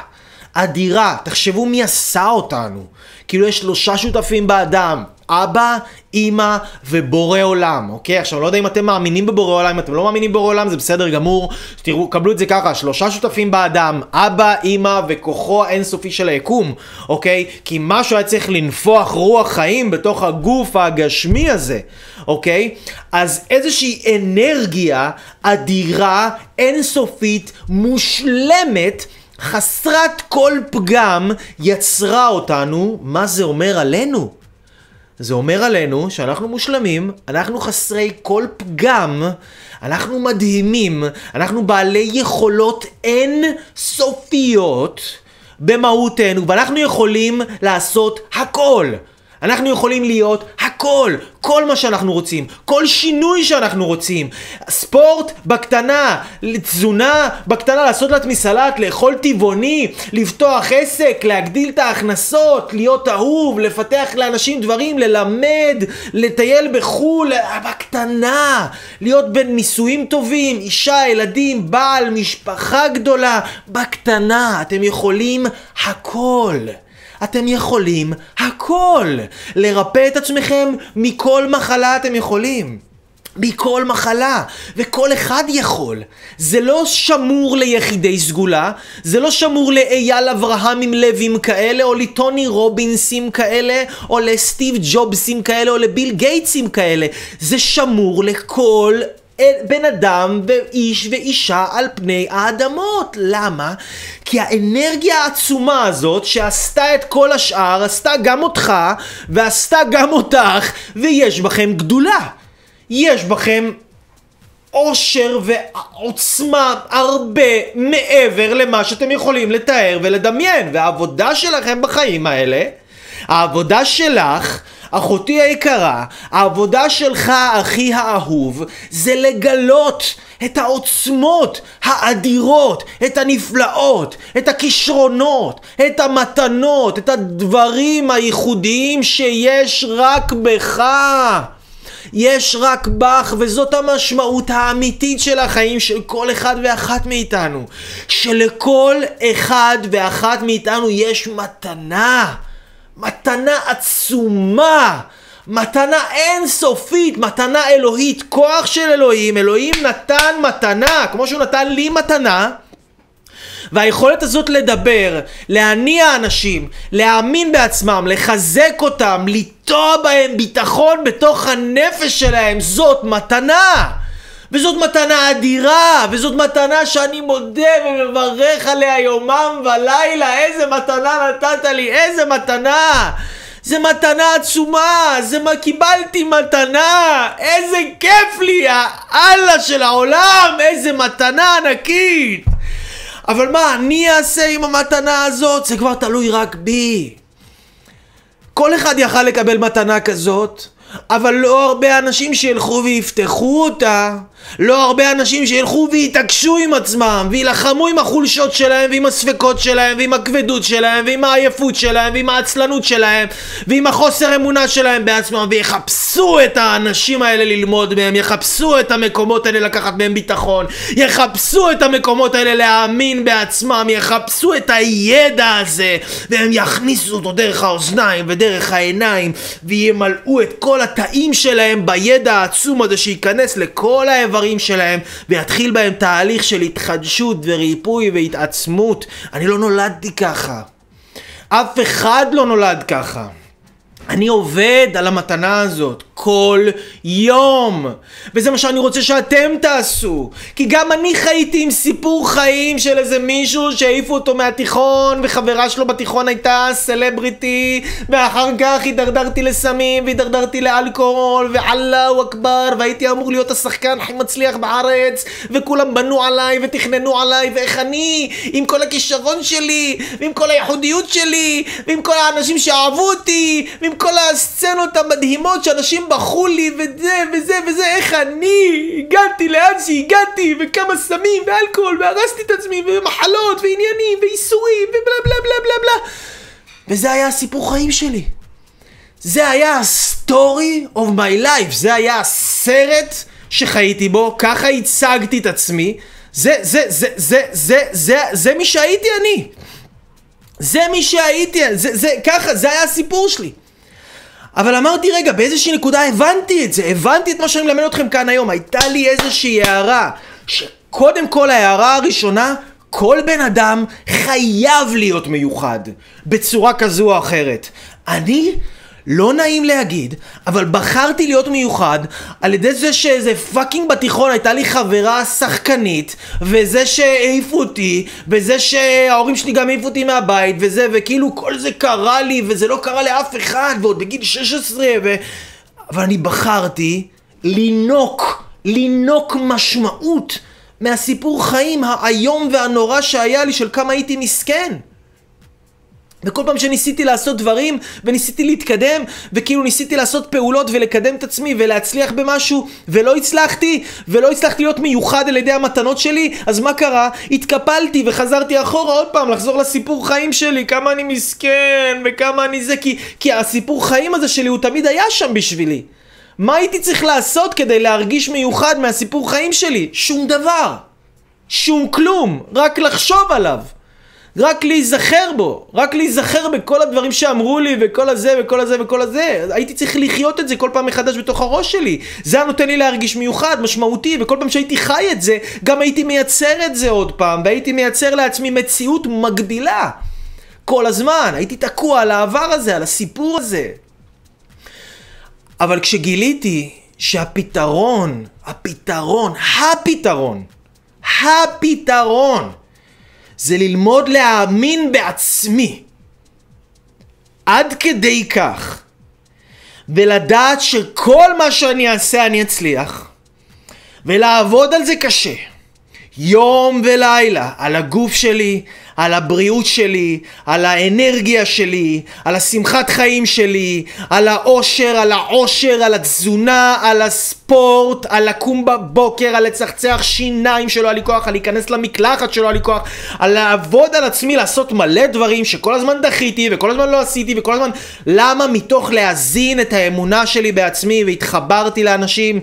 S1: אדירה. תחשבו מי עשה אותנו. כאילו יש שלושה שותפים באדם, אבא, אימא ובורא עולם, אוקיי? עכשיו, לא יודע אם אתם מאמינים בבורא עולם, אם אתם לא מאמינים בבורא עולם, זה בסדר גמור. תראו, קבלו את זה ככה, שלושה שותפים באדם, אבא, אימא וכוחו האינסופי של היקום, אוקיי? כי משהו היה צריך לנפוח רוח חיים בתוך הגוף הגשמי הזה, אוקיי? אז איזושהי אנרגיה אדירה, אינסופית, מושלמת, חסרת כל פגם, יצרה אותנו, מה זה אומר עלינו? זה אומר עלינו שאנחנו מושלמים, אנחנו חסרי כל פגם, אנחנו מדהימים, אנחנו בעלי יכולות אין סופיות במהותנו, ואנחנו יכולים לעשות הכל. אנחנו יכולים להיות הכל, כל מה שאנחנו רוצים, כל שינוי שאנחנו רוצים. ספורט בקטנה, תזונה בקטנה, לעשות לעצמי סלט, לאכול טבעוני, לפתוח עסק, להגדיל את ההכנסות, להיות אהוב, לפתח לאנשים דברים, ללמד, לטייל בחו"ל, בקטנה, להיות בין נישואים טובים, אישה, ילדים, בעל, משפחה גדולה, בקטנה. אתם יכולים הכל. אתם יכולים הכל. לרפא את עצמכם מכל מחלה אתם יכולים. מכל מחלה, וכל אחד יכול. זה לא שמור ליחידי סגולה, זה לא שמור לאייל אברהם עם לבים כאלה, או לטוני רובינסים כאלה, או לסטיב ג'ובסים כאלה, או לביל גייטסים כאלה. זה שמור לכל בן אדם ואיש ואישה על פני האדמות. למה? כי האנרגיה העצומה הזאת שעשתה את כל השאר, עשתה גם אותך ועשתה גם אותך, ויש בכם גדולה. יש בכם עושר ועוצמה הרבה מעבר למה שאתם יכולים לתאר ולדמיין. והעבודה שלכם בחיים האלה, העבודה שלך, אחותי היקרה, העבודה שלך, אחי האהוב, זה לגלות את העוצמות האדירות, את הנפלאות, את הכישרונות, את המתנות, את הדברים הייחודיים שיש רק בך. יש רק בך, וזאת המשמעות האמיתית של החיים של כל אחד ואחת מאיתנו. שלכל אחד ואחת מאיתנו יש מתנה. מתנה עצומה. מתנה אינסופית, מתנה אלוהית, כוח של אלוהים, אלוהים נתן מתנה, כמו שהוא נתן לי מתנה, והיכולת הזאת לדבר, להניע אנשים, להאמין בעצמם, לחזק אותם, לטוע בהם ביטחון בתוך הנפש שלהם, זאת מתנה! וזאת מתנה אדירה, וזאת מתנה שאני מודה ומברך עליה יומם ולילה, איזה מתנה נתת לי, איזה מתנה! זה מתנה עצומה, זה מה קיבלתי מתנה, איזה כיף לי, האללה של העולם, איזה מתנה ענקית! אבל מה אני אעשה עם המתנה הזאת? זה כבר תלוי רק בי. כל אחד יכל לקבל מתנה כזאת, אבל לא הרבה אנשים שילכו ויפתחו אותה. לא הרבה אנשים שילכו ויתעקשו עם עצמם ויילחמו עם החולשות שלהם ועם הספקות שלהם ועם הכבדות שלהם ועם העייפות שלהם ועם העצלנות שלהם ועם החוסר אמונה שלהם בעצמם ויחפשו את האנשים האלה ללמוד מהם יחפשו את המקומות האלה לקחת מהם ביטחון יחפשו את המקומות האלה להאמין בעצמם יחפשו את הידע הזה והם יכניסו אותו דרך האוזניים ודרך העיניים וימלאו את כל התאים שלהם בידע העצום הזה שייכנס לכל האיברים שלהם ויתחיל בהם תהליך של התחדשות וריפוי והתעצמות. אני לא נולדתי ככה. אף אחד לא נולד ככה. אני עובד על המתנה הזאת כל יום. וזה מה שאני רוצה שאתם תעשו. כי גם אני חייתי עם סיפור חיים של איזה מישהו שהעיפו אותו מהתיכון וחברה שלו בתיכון הייתה סלבריטי ואחר כך הידרדרתי לסמים והידרדרתי לאלכוהול ואללהו אכבר והייתי אמור להיות השחקן הכי מצליח בארץ וכולם בנו עליי ותכננו עליי ואיך אני עם כל הכישרון שלי ועם כל הייחודיות שלי ועם כל האנשים שאהבו אותי ועם כל הסצנות המדהימות שאנשים בחרו לי וזה וזה וזה איך אני הגעתי לאן שהגעתי וכמה סמים ואלכוהול והרסתי את עצמי ומחלות ועניינים ואיסורים ובלה בלה בלה בלה בלה. וזה היה הסיפור חיים שלי. זה היה ה-story of my life. זה היה הסרט שחייתי בו ככה הצגתי את עצמי. זה זה זה זה זה זה זה מי שהייתי אני. זה מי שהייתי, זה, זה, ככה, זה היה הסיפור שלי. אבל אמרתי, רגע, באיזושהי נקודה הבנתי את זה, הבנתי את מה שאני מלמד אתכם כאן היום. הייתה לי איזושהי הערה, שקודם כל ההערה הראשונה, כל בן אדם חייב להיות מיוחד, בצורה כזו או אחרת. אני לא נעים להגיד, אבל בחרתי להיות מיוחד על ידי זה שאיזה פאקינג בתיכון הייתה לי חברה שחקנית וזה שהעיפו אותי וזה שההורים שלי גם העיפו אותי מהבית וזה וכאילו כל זה קרה לי וזה לא קרה לאף אחד ועוד בגיל 16 ו... אבל אני בחרתי לינוק, לינוק משמעות מהסיפור חיים האיום והנורא שהיה לי של כמה הייתי מסכן וכל פעם שניסיתי לעשות דברים, וניסיתי להתקדם, וכאילו ניסיתי לעשות פעולות ולקדם את עצמי ולהצליח במשהו, ולא הצלחתי, ולא הצלחתי להיות מיוחד על ידי המתנות שלי, אז מה קרה? התקפלתי וחזרתי אחורה עוד פעם לחזור לסיפור חיים שלי, כמה אני מסכן, וכמה אני זה, כי, כי הסיפור חיים הזה שלי הוא תמיד היה שם בשבילי. מה הייתי צריך לעשות כדי להרגיש מיוחד מהסיפור חיים שלי? שום דבר. שום כלום. רק לחשוב עליו. רק להיזכר בו, רק להיזכר בכל הדברים שאמרו לי וכל הזה וכל הזה וכל הזה. הייתי צריך לחיות את זה כל פעם מחדש בתוך הראש שלי. זה היה נותן לי להרגיש מיוחד, משמעותי, וכל פעם שהייתי חי את זה, גם הייתי מייצר את זה עוד פעם, והייתי מייצר לעצמי מציאות מגבילה. כל הזמן, הייתי תקוע על העבר הזה, על הסיפור הזה. אבל כשגיליתי שהפתרון, הפתרון, הפתרון, הפתרון, זה ללמוד להאמין בעצמי. עד כדי כך. ולדעת שכל מה שאני אעשה אני אצליח. ולעבוד על זה קשה. יום ולילה על הגוף שלי, על הבריאות שלי, על האנרגיה שלי, על השמחת חיים שלי, על האושר, על העושר, על התזונה, על הספורט, על לקום בבוקר, על לצחצח שיניים שלא היה לי כוח, על להיכנס למקלחת שלא היה לי כוח, על לעבוד על עצמי, לעשות מלא דברים שכל הזמן דחיתי וכל הזמן לא עשיתי וכל הזמן... למה? מתוך להזין את האמונה שלי בעצמי והתחברתי לאנשים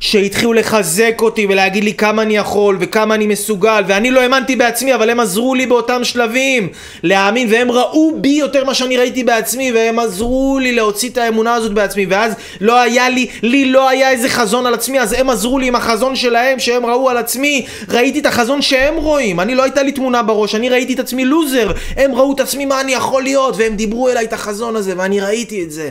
S1: שהתחילו לחזק אותי ולהגיד לי כמה אני יכול וכמה אני מסוגל ואני לא האמנתי בעצמי אבל הם עזרו לי באותם שלבים להאמין והם ראו בי יותר מה שאני ראיתי בעצמי והם עזרו לי להוציא את האמונה הזאת בעצמי. ואז לא היה לי, לי לא היה איזה חזון על עצמי אז הם עזרו לי עם החזון שלהם שהם ראו על עצמי. ראיתי את החזון שהם רואים. אני לא הייתה לי תמונה בראש אני ראיתי את עצמי לוזר. הם ראו את עצמי מה אני יכול להיות והם דיברו אליי את החזון הזה ואני ראיתי את זה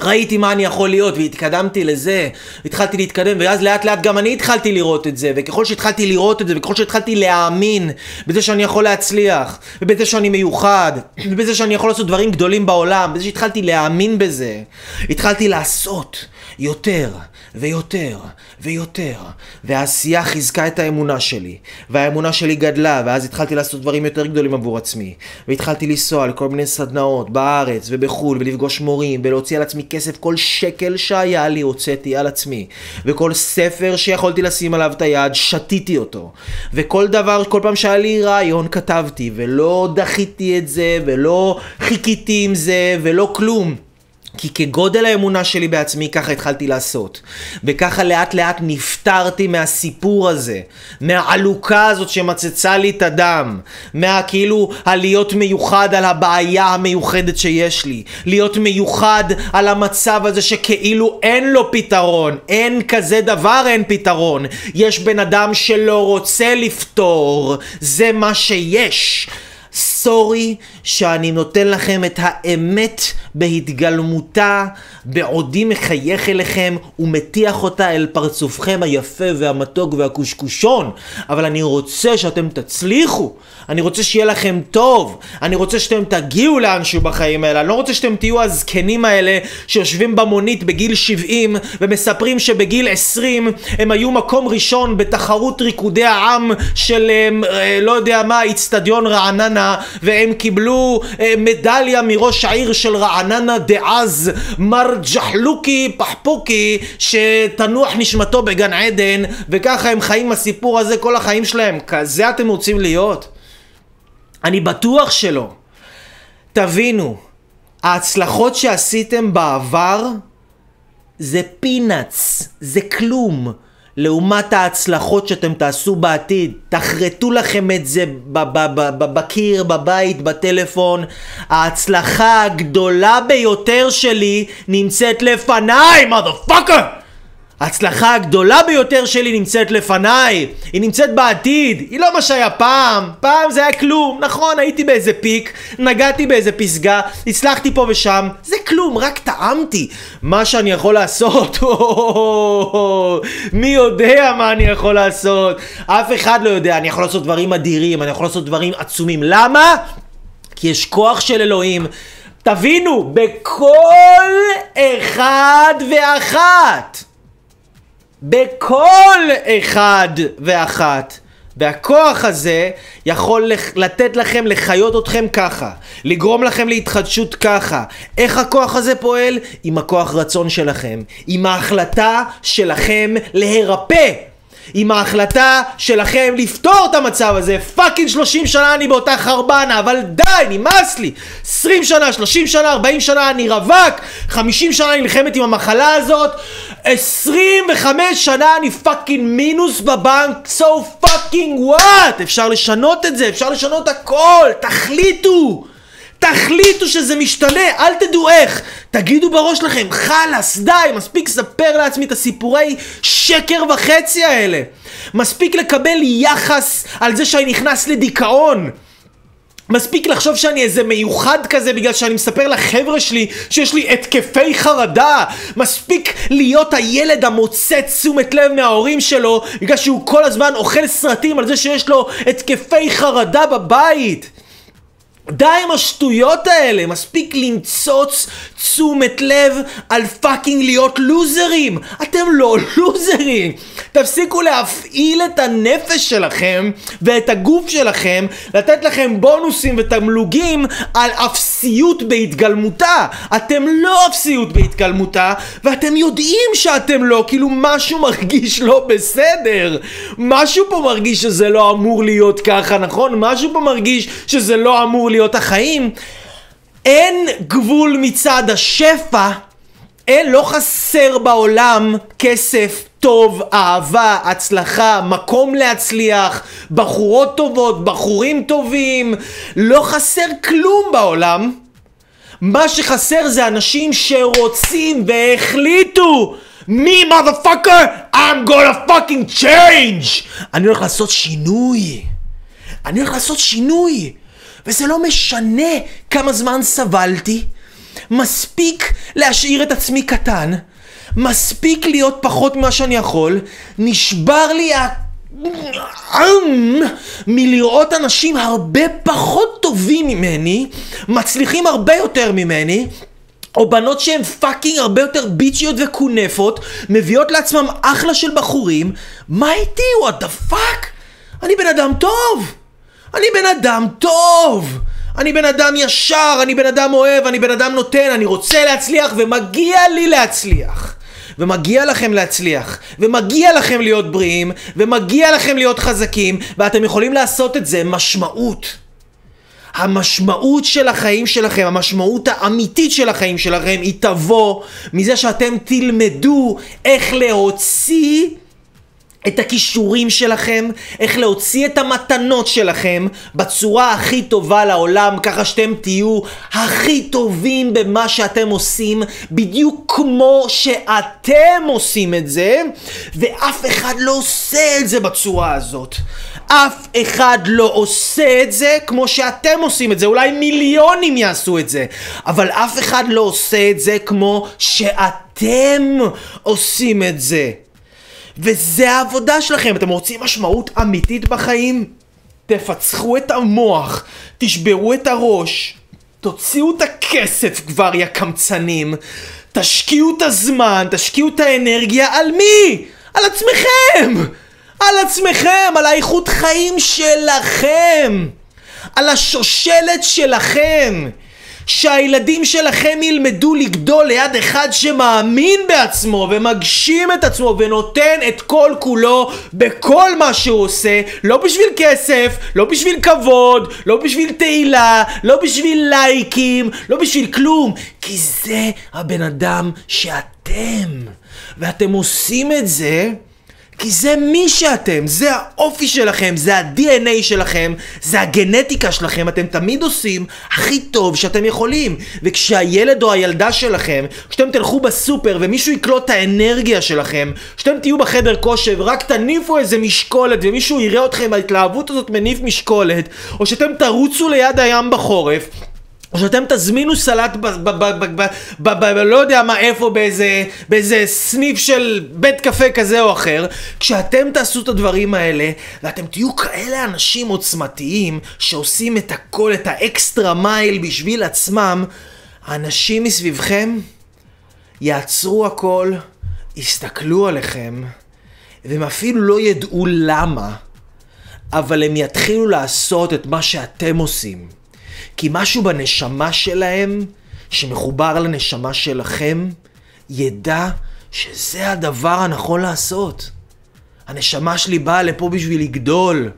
S1: ראיתי מה אני יכול להיות והתקדמתי לזה, התחלתי להתקדם ואז לאט לאט גם אני התחלתי לראות את זה וככל שהתחלתי לראות את זה וככל שהתחלתי להאמין בזה שאני יכול להצליח ובזה שאני מיוחד ובזה שאני יכול לעשות דברים גדולים בעולם בזה שהתחלתי להאמין בזה התחלתי לעשות יותר ויותר ויותר. והעשייה חיזקה את האמונה שלי והאמונה שלי גדלה ואז התחלתי לעשות דברים יותר גדולים עבור עצמי. והתחלתי לנסוע לכל מיני סדנאות בארץ ובחו"ל ולפגוש מורים ולהוציא על עצמי כסף. כל שקל שהיה לי הוצאתי על עצמי. וכל ספר שיכולתי לשים עליו את היד שתיתי אותו. וכל דבר כל פעם שהיה לי רעיון כתבתי. ולא דחיתי את זה ולא חיכיתי עם זה ולא כלום כי כגודל האמונה שלי בעצמי ככה התחלתי לעשות. וככה לאט לאט נפטרתי מהסיפור הזה, מהעלוקה הזאת שמצצה לי את הדם, מהכאילו הלהיות מיוחד על הבעיה המיוחדת שיש לי, להיות מיוחד על המצב הזה שכאילו אין לו פתרון, אין כזה דבר אין פתרון. יש בן אדם שלא רוצה לפתור, זה מה שיש. סורי שאני נותן לכם את האמת בהתגלמותה, בעודי מחייך אליכם ומטיח אותה אל פרצופכם היפה והמתוק והקושקושון. אבל אני רוצה שאתם תצליחו, אני רוצה שיהיה לכם טוב, אני רוצה שאתם תגיעו לאנשהו בחיים האלה, אני לא רוצה שאתם תהיו הזקנים האלה שיושבים במונית בגיל 70 ומספרים שבגיל 20 הם היו מקום ראשון בתחרות ריקודי העם של אה, לא יודע מה, איצטדיון רעננה והם קיבלו אה, מדליה מראש העיר של רעננה דאז מר ג'חלוקי פחפוקי שתנוח נשמתו בגן עדן וככה הם חיים הסיפור הזה כל החיים שלהם כזה אתם רוצים להיות? אני בטוח שלא. תבינו, ההצלחות שעשיתם בעבר זה פינאץ, זה כלום. לעומת ההצלחות שאתם תעשו בעתיד. תחרטו לכם את זה בקיר, בבית, בטלפון. ההצלחה הגדולה ביותר שלי נמצאת לפניי, motherfucker! ההצלחה הגדולה ביותר שלי נמצאת לפניי, היא נמצאת בעתיד, היא לא מה שהיה פעם, פעם זה היה כלום, נכון הייתי באיזה פיק, נגעתי באיזה פסגה, הצלחתי פה ושם, זה כלום, רק טעמתי. מה שאני יכול לעשות, [LAUGHS] מי יודע מה אני יכול לעשות? אף אחד לא יודע, אני יכול לעשות דברים אדירים, אני יכול לעשות דברים עצומים, למה? כי יש כוח של אלוהים. תבינו, בכל אחד ואחת בכל אחד ואחת והכוח הזה יכול לתת לכם לחיות אתכם ככה, לגרום לכם להתחדשות ככה. איך הכוח הזה פועל? עם הכוח רצון שלכם, עם ההחלטה שלכם להירפא. עם ההחלטה שלכם לפתור את המצב הזה. fucking 30 שנה אני באותה חרבנה, אבל די, נמאס לי. 20 שנה, 30 שנה, 40 שנה אני רווק, 50 שנה נלחמת עם המחלה הזאת, 25 שנה אני fucking מינוס בבנק, so fucking what? אפשר לשנות את זה, אפשר לשנות הכל, תחליטו! תחליטו שזה משתנה, אל תדעו איך. תגידו בראש לכם, חלאס, די, מספיק לספר לעצמי את הסיפורי שקר וחצי האלה. מספיק לקבל יחס על זה שאני נכנס לדיכאון. מספיק לחשוב שאני איזה מיוחד כזה בגלל שאני מספר לחבר'ה שלי שיש לי התקפי חרדה מספיק להיות הילד המוצא תשומת לב מההורים שלו בגלל שהוא כל הזמן אוכל סרטים על זה שיש לו התקפי חרדה בבית די עם השטויות האלה, מספיק לנצוץ תשומת לב על פאקינג להיות לוזרים. אתם לא [LAUGHS] לוזרים. תפסיקו להפעיל את הנפש שלכם ואת הגוף שלכם, לתת לכם בונוסים ותמלוגים על אפסיות בהתגלמותה. אתם לא אפסיות בהתגלמותה, ואתם יודעים שאתם לא, כאילו משהו מרגיש לא בסדר. משהו פה מרגיש שזה לא אמור להיות ככה, נכון? משהו פה מרגיש שזה לא אמור להיות החיים. אין גבול מצד השפע, אין, לא חסר בעולם כסף, טוב, אהבה, הצלחה, מקום להצליח, בחורות טובות, בחורים טובים, לא חסר כלום בעולם. מה שחסר זה אנשים שרוצים והחליטו מי motherfucker, I'm gonna fucking change! אני הולך לעשות שינוי. אני הולך לעשות שינוי. וזה לא משנה כמה זמן סבלתי, מספיק להשאיר את עצמי קטן, מספיק להיות פחות ממה שאני יכול, נשבר לי ה... מלראות אנשים הרבה פחות טובים ממני, מצליחים הרבה יותר ממני, או בנות שהן פאקינג הרבה יותר ביצ'יות וקונפות, מביאות לעצמם אחלה של בחורים, מה איתי? what the fuck? אני בן אדם טוב! אני בן אדם טוב! אני בן אדם ישר, אני בן אדם אוהב, אני בן אדם נותן, אני רוצה להצליח ומגיע לי להצליח. ומגיע לכם להצליח, ומגיע לכם להיות בריאים, ומגיע לכם להיות חזקים, ואתם יכולים לעשות את זה משמעות. המשמעות של החיים שלכם, המשמעות האמיתית של החיים שלכם, היא תבוא מזה שאתם תלמדו איך להוציא את הכישורים שלכם, איך להוציא את המתנות שלכם בצורה הכי טובה לעולם, ככה שאתם תהיו הכי טובים במה שאתם עושים, בדיוק כמו שאתם עושים את זה, ואף אחד לא עושה את זה בצורה הזאת. אף אחד לא עושה את זה כמו שאתם עושים את זה, אולי מיליונים יעשו את זה, אבל אף אחד לא עושה את זה כמו שאתם עושים את זה. וזה העבודה שלכם. אתם רוצים משמעות אמיתית בחיים? תפצחו את המוח, תשברו את הראש, תוציאו את הכסף כבר, יא קמצנים. תשקיעו את הזמן, תשקיעו את האנרגיה על מי? על עצמכם! על עצמכם, על האיכות חיים שלכם! על השושלת שלכם! שהילדים שלכם ילמדו לגדול ליד אחד שמאמין בעצמו ומגשים את עצמו ונותן את כל כולו בכל מה שהוא עושה לא בשביל כסף, לא בשביל כבוד, לא בשביל תהילה, לא בשביל לייקים, לא בשביל כלום כי זה הבן אדם שאתם. ואתם עושים את זה כי זה מי שאתם, זה האופי שלכם, זה ה-DNA שלכם, זה הגנטיקה שלכם, אתם תמיד עושים הכי טוב שאתם יכולים. וכשהילד או הילדה שלכם, כשאתם תלכו בסופר ומישהו יקלוט את האנרגיה שלכם, כשאתם תהיו בחדר כושר ורק תניפו איזה משקולת ומישהו יראה אתכם, ההתלהבות הזאת מניף משקולת, או שאתם תרוצו ליד הים בחורף, או שאתם תזמינו סלט ב... ב... ב... ב... ב... ב... לא יודע מה איפה באיזה, באיזה סניף של בית קפה כזה או אחר כשאתם תעשו את הדברים האלה ואתם תהיו כאלה אנשים עוצמתיים שעושים את הכל, את האקסטרה מייל בשביל עצמם האנשים מסביבכם יעצרו הכל, יסתכלו עליכם והם אפילו לא ידעו למה אבל הם יתחילו לעשות את מה שאתם עושים. כי משהו בנשמה שלהם, שמחובר לנשמה שלכם, ידע שזה הדבר הנכון לעשות. הנשמה שלי באה לפה בשביל לגדול.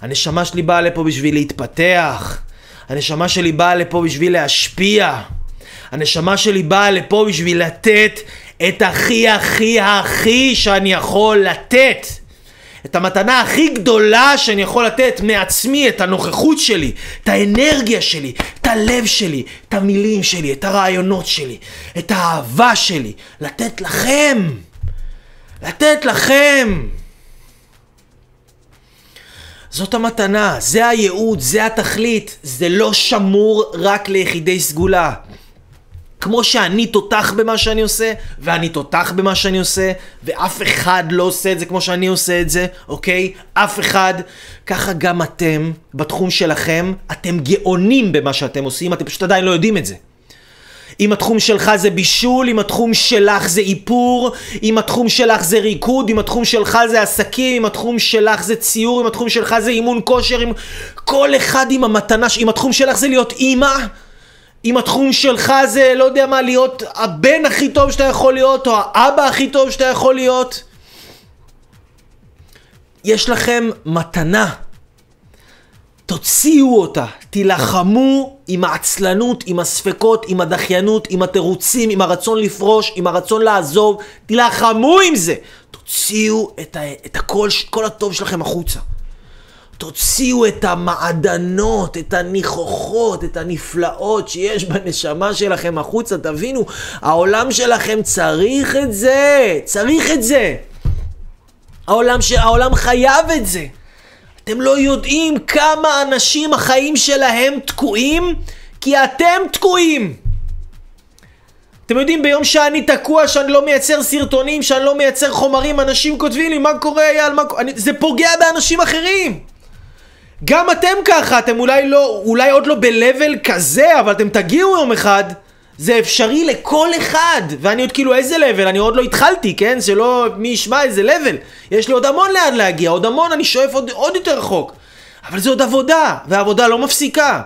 S1: הנשמה שלי באה לפה בשביל להתפתח. הנשמה שלי באה לפה בשביל להשפיע. הנשמה שלי באה לפה בשביל לתת את הכי הכי הכי שאני יכול לתת. את המתנה הכי גדולה שאני יכול לתת מעצמי, את הנוכחות שלי, את האנרגיה שלי, את הלב שלי, את המילים שלי, את הרעיונות שלי, את האהבה שלי, לתת לכם. לתת לכם. זאת המתנה, זה הייעוד, זה התכלית, זה לא שמור רק ליחידי סגולה. כמו שאני תותח במה שאני עושה, ואני תותח במה שאני עושה, ואף אחד לא עושה את זה כמו שאני עושה את זה, אוקיי? אף אחד. ככה גם אתם, בתחום שלכם, אתם גאונים במה שאתם עושים, אתם פשוט עדיין לא יודעים את זה. אם התחום שלך זה בישול, אם התחום שלך זה איפור, אם התחום שלך זה ריקוד, אם התחום שלך זה עסקים, אם התחום שלך זה ציור, אם התחום שלך זה אימון כושר, אם... כל אחד עם המתנה, אם התחום שלך זה להיות אימא, אם התחום שלך זה, לא יודע מה, להיות הבן הכי טוב שאתה יכול להיות, או האבא הכי טוב שאתה יכול להיות, יש לכם מתנה. תוציאו אותה, תילחמו עם העצלנות, עם הספקות, עם הדחיינות, עם התירוצים, עם הרצון לפרוש, עם הרצון לעזוב, תילחמו עם זה. תוציאו את, ה, את הכל, כל הטוב שלכם החוצה. תוציאו את המעדנות, את הניחוחות, את הנפלאות שיש בנשמה שלכם החוצה, תבינו, העולם שלכם צריך את זה, צריך את זה. העולם, ש... העולם חייב את זה. אתם לא יודעים כמה אנשים החיים שלהם תקועים, כי אתם תקועים. אתם יודעים, ביום שאני תקוע, שאני לא מייצר סרטונים, שאני לא מייצר חומרים, אנשים כותבים לי, מה קורה אייל, מה קורה... זה פוגע באנשים אחרים. גם אתם ככה, אתם אולי לא, אולי עוד לא ב-level כזה, אבל אתם תגיעו יום אחד. זה אפשרי לכל אחד, ואני עוד כאילו איזה לבל, אני עוד לא התחלתי, כן? שלא מי ישמע איזה לבל. יש לי עוד המון לאן להגיע, עוד המון, אני שואף עוד, עוד יותר רחוק. אבל זה עוד עבודה, והעבודה לא מפסיקה.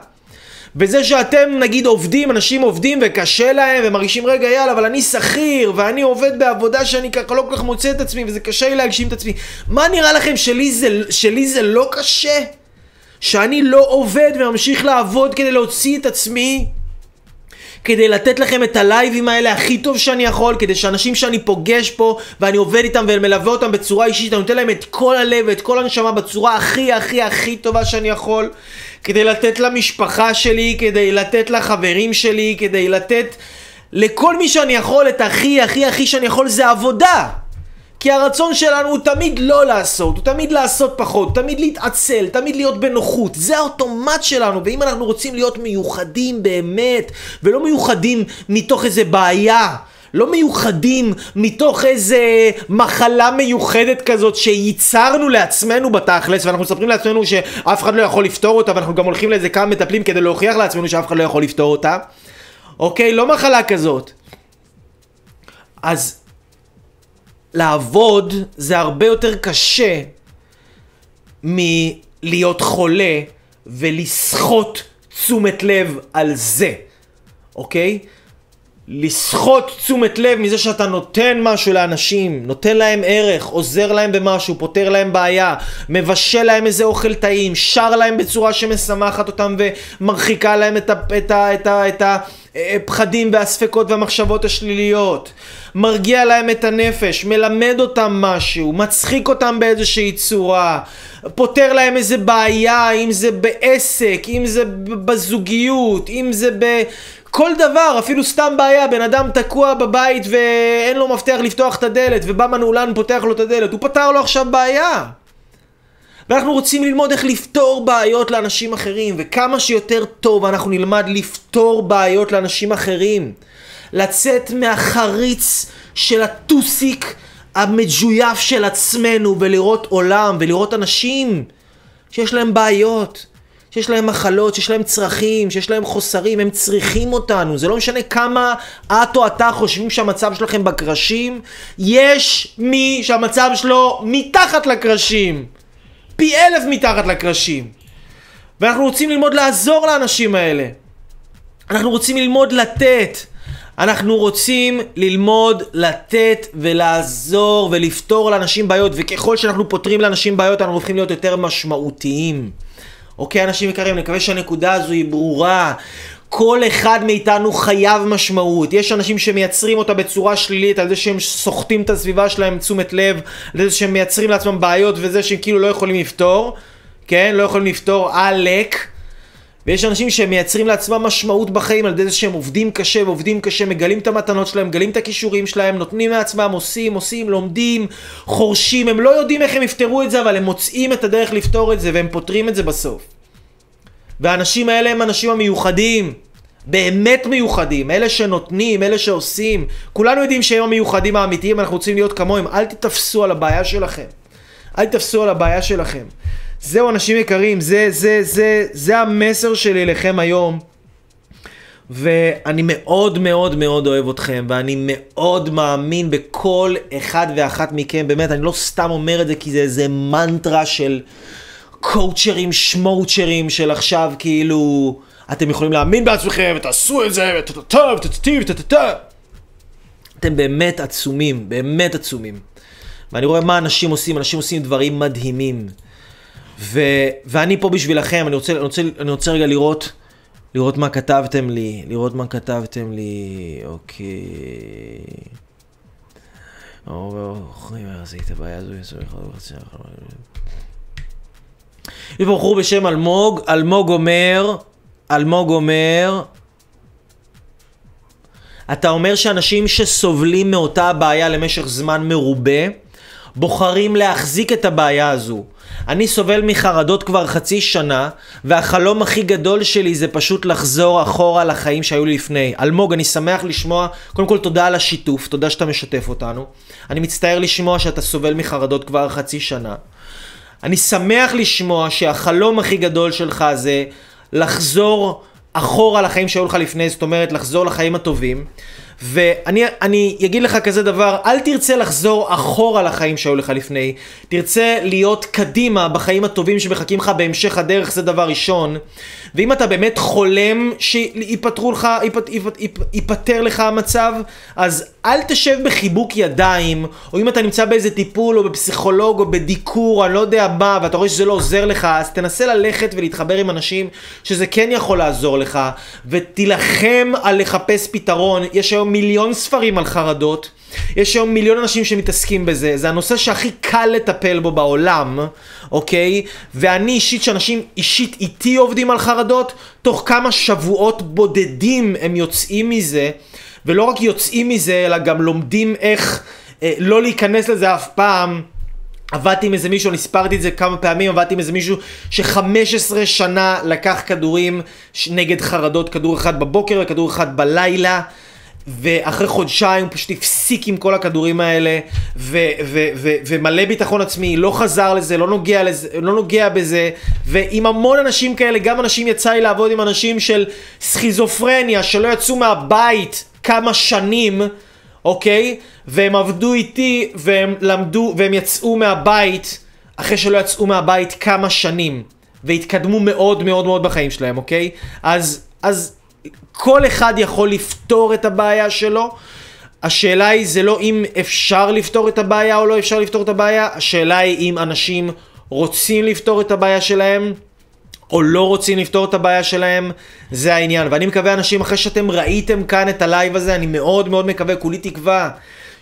S1: וזה שאתם נגיד עובדים, אנשים עובדים וקשה להם ומרגישים רגע יאללה אבל אני שכיר ואני עובד בעבודה שאני ככה לא כל כך מוצא את עצמי וזה קשה לי להגשים את עצמי מה נראה לכם שלי זה, שלי זה לא קשה? שאני לא עובד וממשיך לעבוד כדי להוציא את עצמי כדי לתת לכם את הלייבים האלה הכי טוב שאני יכול, כדי שאנשים שאני פוגש פה ואני עובד איתם ומלווה אותם בצורה אישית, אני נותן להם את כל הלב ואת כל הנשמה בצורה הכי הכי הכי טובה שאני יכול, כדי לתת למשפחה שלי, כדי לתת לחברים שלי, כדי לתת לכל מי שאני יכול את הכי הכי הכי שאני יכול זה עבודה. כי הרצון שלנו הוא תמיד לא לעשות, הוא תמיד לעשות פחות, תמיד להתעצל, תמיד להיות בנוחות. זה האוטומט שלנו, ואם אנחנו רוצים להיות מיוחדים באמת, ולא מיוחדים מתוך איזה בעיה, לא מיוחדים מתוך איזה מחלה מיוחדת כזאת שייצרנו לעצמנו בתכלס ואנחנו מספרים לעצמנו שאף אחד לא יכול לפתור אותה ואנחנו גם הולכים לאיזה כמה מטפלים כדי להוכיח לעצמנו שאף אחד לא יכול לפתור אותה אוקיי? לא מחלה כזאת אז לעבוד זה הרבה יותר קשה מלהיות חולה ולסחוט תשומת לב על זה, אוקיי? לסחוט תשומת לב מזה שאתה נותן משהו לאנשים, נותן להם ערך, עוזר להם במשהו, פותר להם בעיה, מבשל להם איזה אוכל טעים, שר להם בצורה שמשמחת אותם ומרחיקה להם את, ה, את, ה, את, ה, את הפחדים והספקות והמחשבות השליליות, מרגיע להם את הנפש, מלמד אותם משהו, מצחיק אותם באיזושהי צורה, פותר להם איזה בעיה, אם זה בעסק, אם זה בזוגיות, אם זה ב... כל דבר, אפילו סתם בעיה, בן אדם תקוע בבית ואין לו מפתח לפתוח את הדלת ובא מנעולן פותח לו את הדלת, הוא פתר לו עכשיו בעיה. ואנחנו רוצים ללמוד איך לפתור בעיות לאנשים אחרים, וכמה שיותר טוב אנחנו נלמד לפתור בעיות לאנשים אחרים. לצאת מהחריץ של הטוסיק המג'ויף של עצמנו ולראות עולם ולראות אנשים שיש להם בעיות. שיש להם מחלות, שיש להם צרכים, שיש להם חוסרים, הם צריכים אותנו. זה לא משנה כמה את או אתה חושבים שהמצב שלכם בקרשים, יש מי שהמצב שלו מתחת לקרשים. פי אלף מתחת לקרשים. ואנחנו רוצים ללמוד לעזור לאנשים האלה. אנחנו רוצים ללמוד לתת. אנחנו רוצים ללמוד לתת ולעזור ולפתור לאנשים בעיות, וככל שאנחנו פותרים לאנשים בעיות, אנחנו הופכים להיות יותר משמעותיים. אוקיי, אנשים יקרים, אני מקווה שהנקודה הזו היא ברורה. כל אחד מאיתנו חייב משמעות. יש אנשים שמייצרים אותה בצורה שלילית על זה שהם סוחטים את הסביבה שלהם תשומת לב, על זה שהם מייצרים לעצמם בעיות וזה שהם כאילו לא יכולים לפתור, כן? לא יכולים לפתור עלק. ויש אנשים שמייצרים לעצמם משמעות בחיים על ידי זה שהם עובדים קשה ועובדים קשה, מגלים את המתנות שלהם, מגלים את הכישורים שלהם, נותנים מעצמם, עושים, עושים, לומדים, חורשים, הם לא יודעים איך הם יפתרו את זה, אבל הם מוצאים את הדרך לפתור את זה והם פותרים את זה בסוף. והאנשים האלה הם האנשים המיוחדים. באמת מיוחדים, אלה שנותנים, אלה שעושים. כולנו יודעים שהם המיוחדים האמיתיים, אנחנו רוצים להיות כמוהם. אל תתפסו על הבעיה שלכם. אל תתפסו על הבעיה שלכם. זהו, אנשים יקרים, זה, זה, זה, זה המסר שלי אליכם היום. ואני מאוד מאוד מאוד אוהב אתכם, ואני מאוד מאמין בכל אחד ואחת מכם. באמת, אני לא סתם אומר את זה כי זה איזה מנטרה של קואוצ'רים, שמואוצ'רים של עכשיו, כאילו, אתם יכולים להאמין בעצמכם, ותעשו את זה, וטטטה, וטטטי, וטטטה. אתם באמת עצומים, באמת עצומים. ואני רואה מה אנשים עושים, אנשים עושים דברים מדהימים. ו, ואני פה בשבילכם, אני רוצה, אני, רוצה, אני רוצה רגע לראות, לראות מה כתבתם לי, לראות מה כתבתם לי, אוקיי. יש בחור בשם אלמוג, אלמוג אומר, אלמוג אומר, אתה אומר שאנשים שסובלים מאותה הבעיה למשך זמן מרובה, בוחרים להחזיק את הבעיה הזו. אני סובל מחרדות כבר חצי שנה, והחלום הכי גדול שלי זה פשוט לחזור אחורה לחיים שהיו לי לפני. אלמוג, אני שמח לשמוע, קודם כל תודה על השיתוף, תודה שאתה משתף אותנו. אני מצטער לשמוע שאתה סובל מחרדות כבר חצי שנה. אני שמח לשמוע שהחלום הכי גדול שלך זה לחזור אחורה לחיים שהיו לך לפני, זאת אומרת לחזור לחיים הטובים. ואני אגיד לך כזה דבר, אל תרצה לחזור אחורה לחיים שהיו לך לפני, תרצה להיות קדימה בחיים הטובים שמחכים לך בהמשך הדרך, זה דבר ראשון. ואם אתה באמת חולם שיפתרו לך, ייפט, ייפט, ייפטר לך המצב, אז אל תשב בחיבוק ידיים, או אם אתה נמצא באיזה טיפול, או בפסיכולוג, או בדיקור, אני לא יודע מה, ואתה רואה שזה לא עוזר לך, אז תנסה ללכת ולהתחבר עם אנשים שזה כן יכול לעזור לך, ותילחם על לחפש פתרון. יש היום מיליון ספרים על חרדות. יש היום מיליון אנשים שמתעסקים בזה, זה הנושא שהכי קל לטפל בו בעולם, אוקיי? ואני אישית, שאנשים אישית איתי עובדים על חרדות, תוך כמה שבועות בודדים הם יוצאים מזה, ולא רק יוצאים מזה, אלא גם לומדים איך אה, לא להיכנס לזה אף פעם. עבדתי עם איזה מישהו, אני הספרתי את זה כמה פעמים, עבדתי עם איזה מישהו ש-15 שנה לקח כדורים נגד חרדות, כדור אחד בבוקר וכדור אחד בלילה. ואחרי חודשיים הוא פשוט הפסיק עם כל הכדורים האלה, ו- ו- ו- ומלא ביטחון עצמי, לא חזר לזה, לא נוגע, לזה, לא נוגע בזה, ועם המון אנשים כאלה, גם אנשים, יצא לי לעבוד עם אנשים של סכיזופרניה, שלא יצאו מהבית כמה שנים, אוקיי? והם עבדו איתי, והם למדו, והם יצאו מהבית, אחרי שלא יצאו מהבית כמה שנים, והתקדמו מאוד מאוד מאוד בחיים שלהם, אוקיי? אז, אז כל אחד יכול לפתור את הבעיה שלו. השאלה היא זה לא אם אפשר לפתור את הבעיה או לא אפשר לפתור את הבעיה, השאלה היא אם אנשים רוצים לפתור את הבעיה שלהם או לא רוצים לפתור את הבעיה שלהם, זה העניין. ואני מקווה אנשים, אחרי שאתם ראיתם כאן את הלייב הזה, אני מאוד מאוד מקווה, כולי תקווה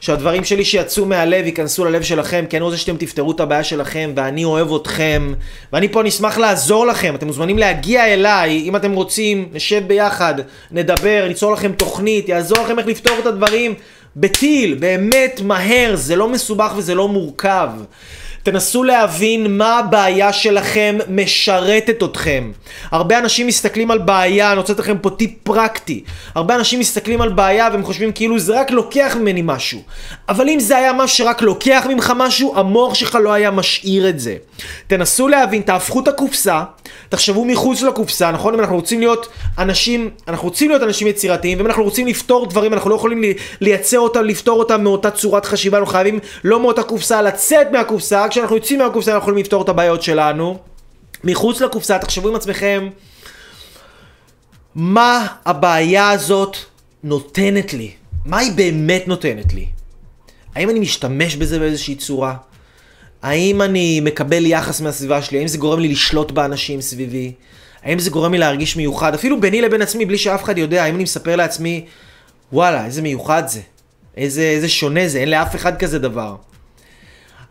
S1: שהדברים שלי שיצאו מהלב ייכנסו ללב שלכם, כי אני רוצה שאתם תפתרו את הבעיה שלכם, ואני אוהב אתכם, ואני פה אשמח לעזור לכם, אתם מוזמנים להגיע אליי, אם אתם רוצים, נשב ביחד, נדבר, ניצור לכם תוכנית, אעזור לכם איך לפתור את הדברים בטיל, באמת מהר, זה לא מסובך וזה לא מורכב. תנסו להבין מה הבעיה שלכם משרתת אתכם. הרבה אנשים מסתכלים על בעיה, אני רוצה לתת לכם פה טיפ פרקטי. הרבה אנשים מסתכלים על בעיה והם חושבים כאילו זה רק לוקח ממני משהו. אבל אם זה היה משהו שרק לוקח ממך משהו, המוח שלך לא היה משאיר את זה. תנסו להבין, תהפכו את הקופסה, תחשבו מחוץ לקופסה, נכון? אם אנחנו רוצים להיות אנשים, אנחנו רוצים להיות אנשים יצירתיים, ואם אנחנו רוצים לפתור דברים, אנחנו לא יכולים לייצר אותם, לפתור אותם מאותה צורת חשיבה, אנחנו חייבים לא מאותה קופסה, לצאת מהקופסה, כשאנחנו יוצאים מהקופסה אנחנו יכולים לפתור את הבעיות שלנו. מחוץ לקופסה, תחשבו עם עצמכם, מה הבעיה הזאת נותנת לי? מה היא באמת נותנת לי? האם אני משתמש בזה באיזושהי צורה? האם אני מקבל יחס מהסביבה שלי? האם זה גורם לי לשלוט באנשים סביבי? האם זה גורם לי להרגיש מיוחד? אפילו ביני לבין עצמי, בלי שאף אחד יודע, האם אני מספר לעצמי, וואלה, איזה מיוחד זה? איזה, איזה שונה זה? אין לאף אחד כזה דבר.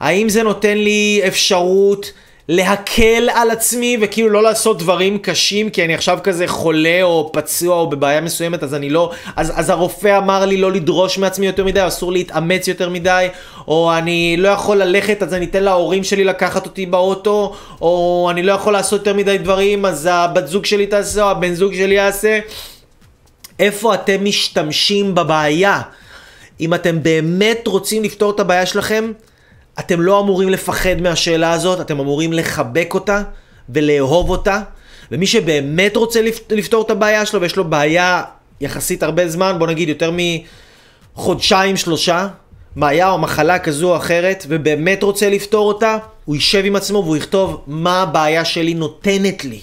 S1: האם זה נותן לי אפשרות להקל על עצמי וכאילו לא לעשות דברים קשים כי אני עכשיו כזה חולה או פצוע או בבעיה מסוימת אז אני לא, אז, אז הרופא אמר לי לא לדרוש מעצמי יותר מדי, אסור להתאמץ יותר מדי או אני לא יכול ללכת אז אני אתן להורים שלי לקחת אותי באוטו או אני לא יכול לעשות יותר מדי דברים אז הבת זוג שלי תעשה או הבן זוג שלי יעשה איפה אתם משתמשים בבעיה? אם אתם באמת רוצים לפתור את הבעיה שלכם אתם לא אמורים לפחד מהשאלה הזאת, אתם אמורים לחבק אותה ולאהוב אותה. ומי שבאמת רוצה לפתור את הבעיה שלו, ויש לו בעיה יחסית הרבה זמן, בוא נגיד יותר מחודשיים, שלושה, בעיה או מחלה כזו או אחרת, ובאמת רוצה לפתור אותה, הוא יישב עם עצמו והוא יכתוב מה הבעיה שלי נותנת לי.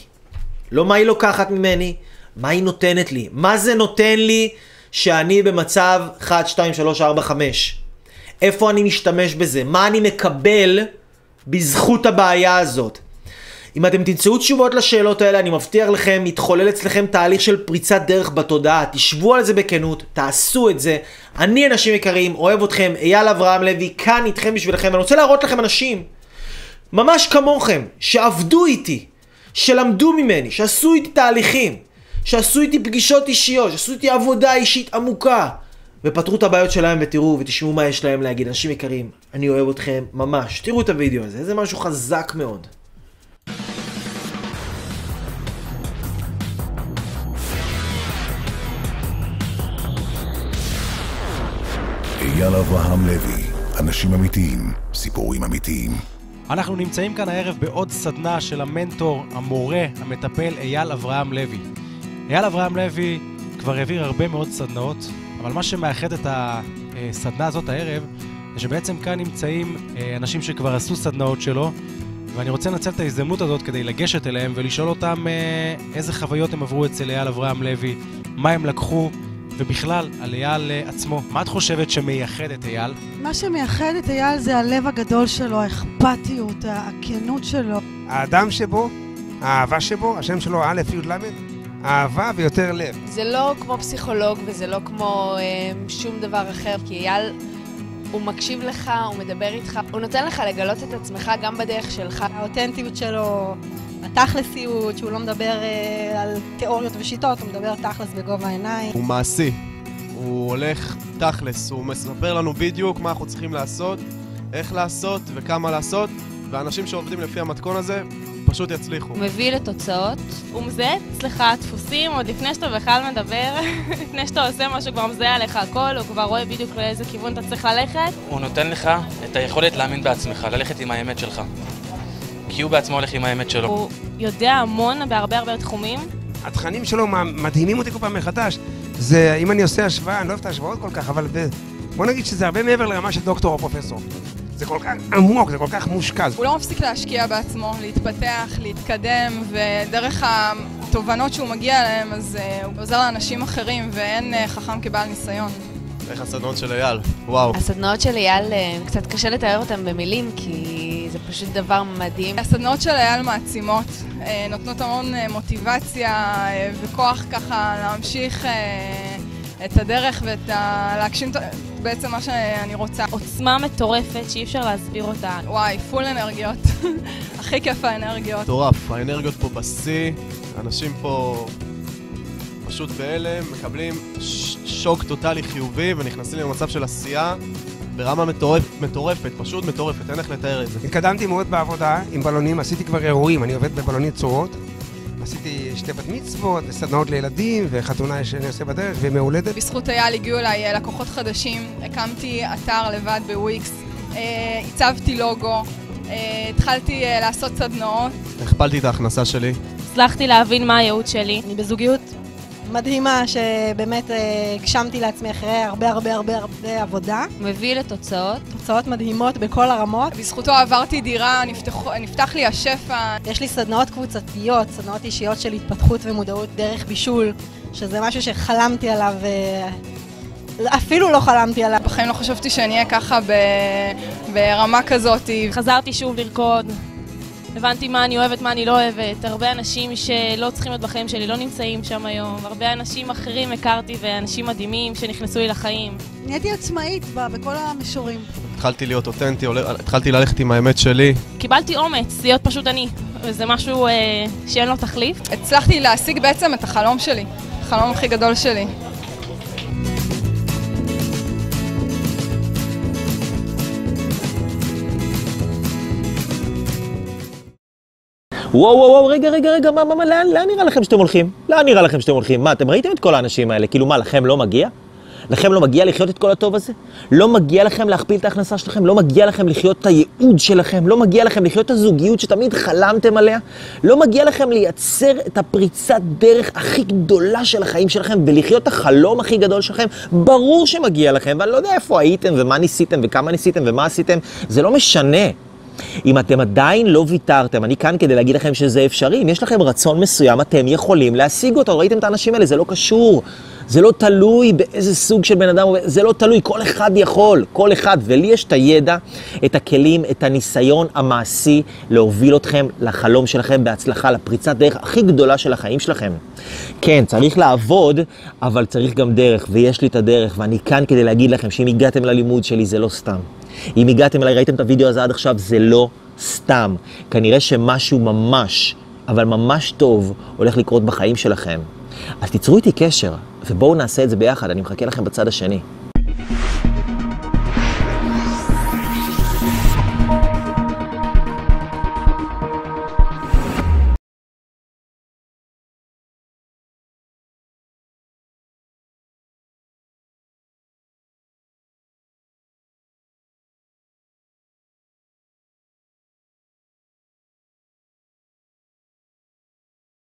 S1: לא מה היא לוקחת ממני, מה היא נותנת לי. מה זה נותן לי שאני במצב 1, 2, 3, 4, 5. איפה אני משתמש בזה? מה אני מקבל בזכות הבעיה הזאת? אם אתם תמצאו תשובות לשאלות האלה, אני מבטיח לכם, יתחולל אצלכם תהליך של פריצת דרך בתודעה. תשבו על זה בכנות, תעשו את זה. אני, אנשים יקרים, אוהב אתכם, אייל אברהם לוי, כאן איתכם בשבילכם. אני רוצה להראות לכם אנשים, ממש כמוכם, שעבדו איתי, שלמדו ממני, שעשו איתי תהליכים, שעשו איתי פגישות אישיות, שעשו איתי עבודה אישית עמוקה. ופתרו את הבעיות שלהם ותראו ותשמעו מה יש להם להגיד. אנשים יקרים, אני אוהב אתכם ממש. תראו את הוידאו הזה, זה משהו חזק מאוד.
S2: אייל אברהם לוי, אנשים אמיתיים, סיפורים אמיתיים.
S3: אנחנו נמצאים כאן הערב בעוד סדנה של המנטור, המורה, המטפל אייל אברהם לוי. אייל אברהם לוי כבר העביר הרבה מאוד סדנאות, אבל מה שמאחד את הסדנה הזאת הערב, זה שבעצם כאן נמצאים אה, אנשים שכבר עשו סדנאות שלו, ואני רוצה לנצל את ההזדמנות הזאת כדי לגשת אליהם ולשאול אותם אה, איזה חוויות הם עברו אצל אייל אברהם לוי, מה הם לקחו, ובכלל, על אייל אה, עצמו. מה את חושבת שמייחד את אייל?
S4: מה שמייחד את אייל זה הלב הגדול שלו, האכפתיות, הכנות שלו.
S5: האדם שבו, האהבה שבו, השם שלו א' י' ל', אהבה ויותר לב.
S6: זה לא כמו פסיכולוג וזה לא כמו אה, שום דבר אחר, כי אייל, הוא מקשיב לך, הוא מדבר איתך, הוא נותן לך לגלות את עצמך גם בדרך שלך.
S4: האותנטיות שלו, התכלסיות, שהוא לא מדבר אה, על תיאוריות ושיטות, הוא מדבר תכלס בגובה העיניים.
S7: הוא מעשי, הוא הולך תכלס, הוא מספר לנו בדיוק מה אנחנו צריכים לעשות, איך לעשות וכמה לעשות, ואנשים שעובדים לפי המתכון הזה, פשוט יצליחו.
S6: הוא מביא לתוצאות.
S8: הוא מזהה אצלך דפוסים עוד לפני שאתה בכלל מדבר, [LAUGHS] לפני שאתה עושה משהו, כבר מזהה עליך הכל, הוא כבר רואה בדיוק לאיזה כיוון אתה צריך ללכת.
S9: הוא נותן לך את היכולת להאמין בעצמך, ללכת עם האמת שלך. כי הוא בעצמו הולך עם האמת שלו.
S8: הוא יודע המון בהרבה הרבה תחומים.
S5: התכנים שלו מדהימים אותי כל פעם מחדש. זה, אם אני עושה השוואה, אני לא אוהב את ההשוואות כל כך, אבל בוא נגיד שזה הרבה מעבר לרמה של דוקטור או פרופסור. זה כל כך עמוק, זה כל כך מושקע.
S10: הוא לא מפסיק להשקיע בעצמו, להתפתח, להתקדם, ודרך התובנות שהוא מגיע אליהן, אז uh, הוא עוזר לאנשים אחרים, ואין uh, חכם כבעל ניסיון.
S7: איך הסדנאות של אייל? וואו.
S6: הסדנאות של אייל, אה, קצת קשה לתאר אותן במילים, כי זה פשוט דבר מדהים.
S10: הסדנאות של אייל מעצימות, נותנות המון מוטיבציה וכוח ככה להמשיך את הדרך ואת ה... להגשים בעצם מה שאני רוצה.
S8: עוצמה מטורפת שאי אפשר להסביר אותה.
S10: וואי, פול אנרגיות. [LAUGHS] הכי כיף האנרגיות.
S7: מטורף, האנרגיות פה בשיא, אנשים פה פשוט בהלם, מקבלים שוק טוטאלי חיובי ונכנסים למצב של עשייה. ברמה מטורפ, מטורפת, פשוט מטורפת, אין איך לתאר את זה.
S5: התקדמתי מאוד בעבודה עם בלונים, עשיתי כבר אירועים, אני עובד בבלונית צורות. עשיתי שתי בת מצוות, סדנאות לילדים וחתונה שאני עושה בדרך ומהולדת.
S10: בזכות אייל הגיעו אליי אה, לקוחות חדשים, הקמתי אתר לבד בוויקס, אה, הצבתי לוגו, אה, התחלתי אה, לעשות סדנאות.
S7: הכפלתי את ההכנסה שלי.
S8: הצלחתי להבין מה הייעוד שלי.
S4: אני בזוגיות מדהימה שבאמת אה, הגשמתי לעצמי אחרי הרבה הרבה הרבה הרבה עבודה.
S6: מביא לתוצאות.
S4: תוצאות מדהימות בכל הרמות.
S10: בזכותו עברתי דירה, נפתח, נפתח לי השפע.
S4: יש לי סדנאות קבוצתיות, סדנאות אישיות של התפתחות ומודעות דרך בישול, שזה משהו שחלמתי עליו, אה, אפילו לא חלמתי עליו.
S10: בחיים לא חשבתי שאני אהיה ככה ב, ברמה כזאת.
S8: חזרתי שוב לרקוד. הבנתי מה אני אוהבת, מה אני לא אוהבת. הרבה אנשים שלא צריכים להיות בחיים שלי לא נמצאים שם היום. הרבה אנשים אחרים הכרתי ואנשים מדהימים שנכנסו לי לחיים.
S11: נהייתי עצמאית ב- בכל המישורים.
S7: התחלתי להיות אותנטי, התחלתי ללכת עם האמת שלי.
S8: קיבלתי אומץ להיות פשוט אני. וזה משהו אה, שאין לו תחליף.
S10: הצלחתי להשיג בעצם את החלום שלי, החלום הכי גדול שלי.
S1: וואו וואו וואו, רגע רגע רגע, מה מה מה, לאן לאן נראה לכם שאתם הולכים? לאן נראה לכם שאתם הולכים? מה, אתם ראיתם את כל האנשים האלה? כאילו מה, לכם לא מגיע? לכם לא מגיע לחיות את כל הטוב הזה? לא מגיע לכם להכפיל את ההכנסה שלכם? לא מגיע לכם לחיות את הייעוד שלכם? לא מגיע לכם לחיות את הזוגיות שתמיד חלמתם עליה? לא מגיע לכם לייצר את הפריצת דרך הכי גדולה של החיים שלכם ולחיות את החלום הכי גדול שלכם? ברור שמגיע לכם, ואני לא יודע איפה הייתם ומה ניסיתם וכמה ניסיתם ומה עשיתם, זה לא משנה. אם אתם עדיין לא ויתרתם, אני כאן כדי להגיד לכם שזה אפשרי. אם יש לכם רצון מסוים, אתם יכולים להשיג אותו. ראיתם את האנשים האלה? זה לא קשור. זה לא תלוי באיזה סוג של בן אדם, זה לא תלוי, כל אחד יכול, כל אחד. ולי יש את הידע, את הכלים, את הניסיון המעשי להוביל אתכם לחלום שלכם בהצלחה, לפריצת דרך הכי גדולה של החיים שלכם. כן, צריך לעבוד, אבל צריך גם דרך, ויש לי את הדרך, ואני כאן כדי להגיד לכם שאם הגעתם ללימוד שלי זה לא סתם. אם הגעתם אליי, ראיתם את הוידאו הזה עד עכשיו, זה לא סתם. כנראה שמשהו ממש, אבל ממש טוב, הולך לקרות בחיים שלכם. אז תיצרו איתי קשר, ובואו נעשה את זה ביחד, אני מחכה לכם בצד השני.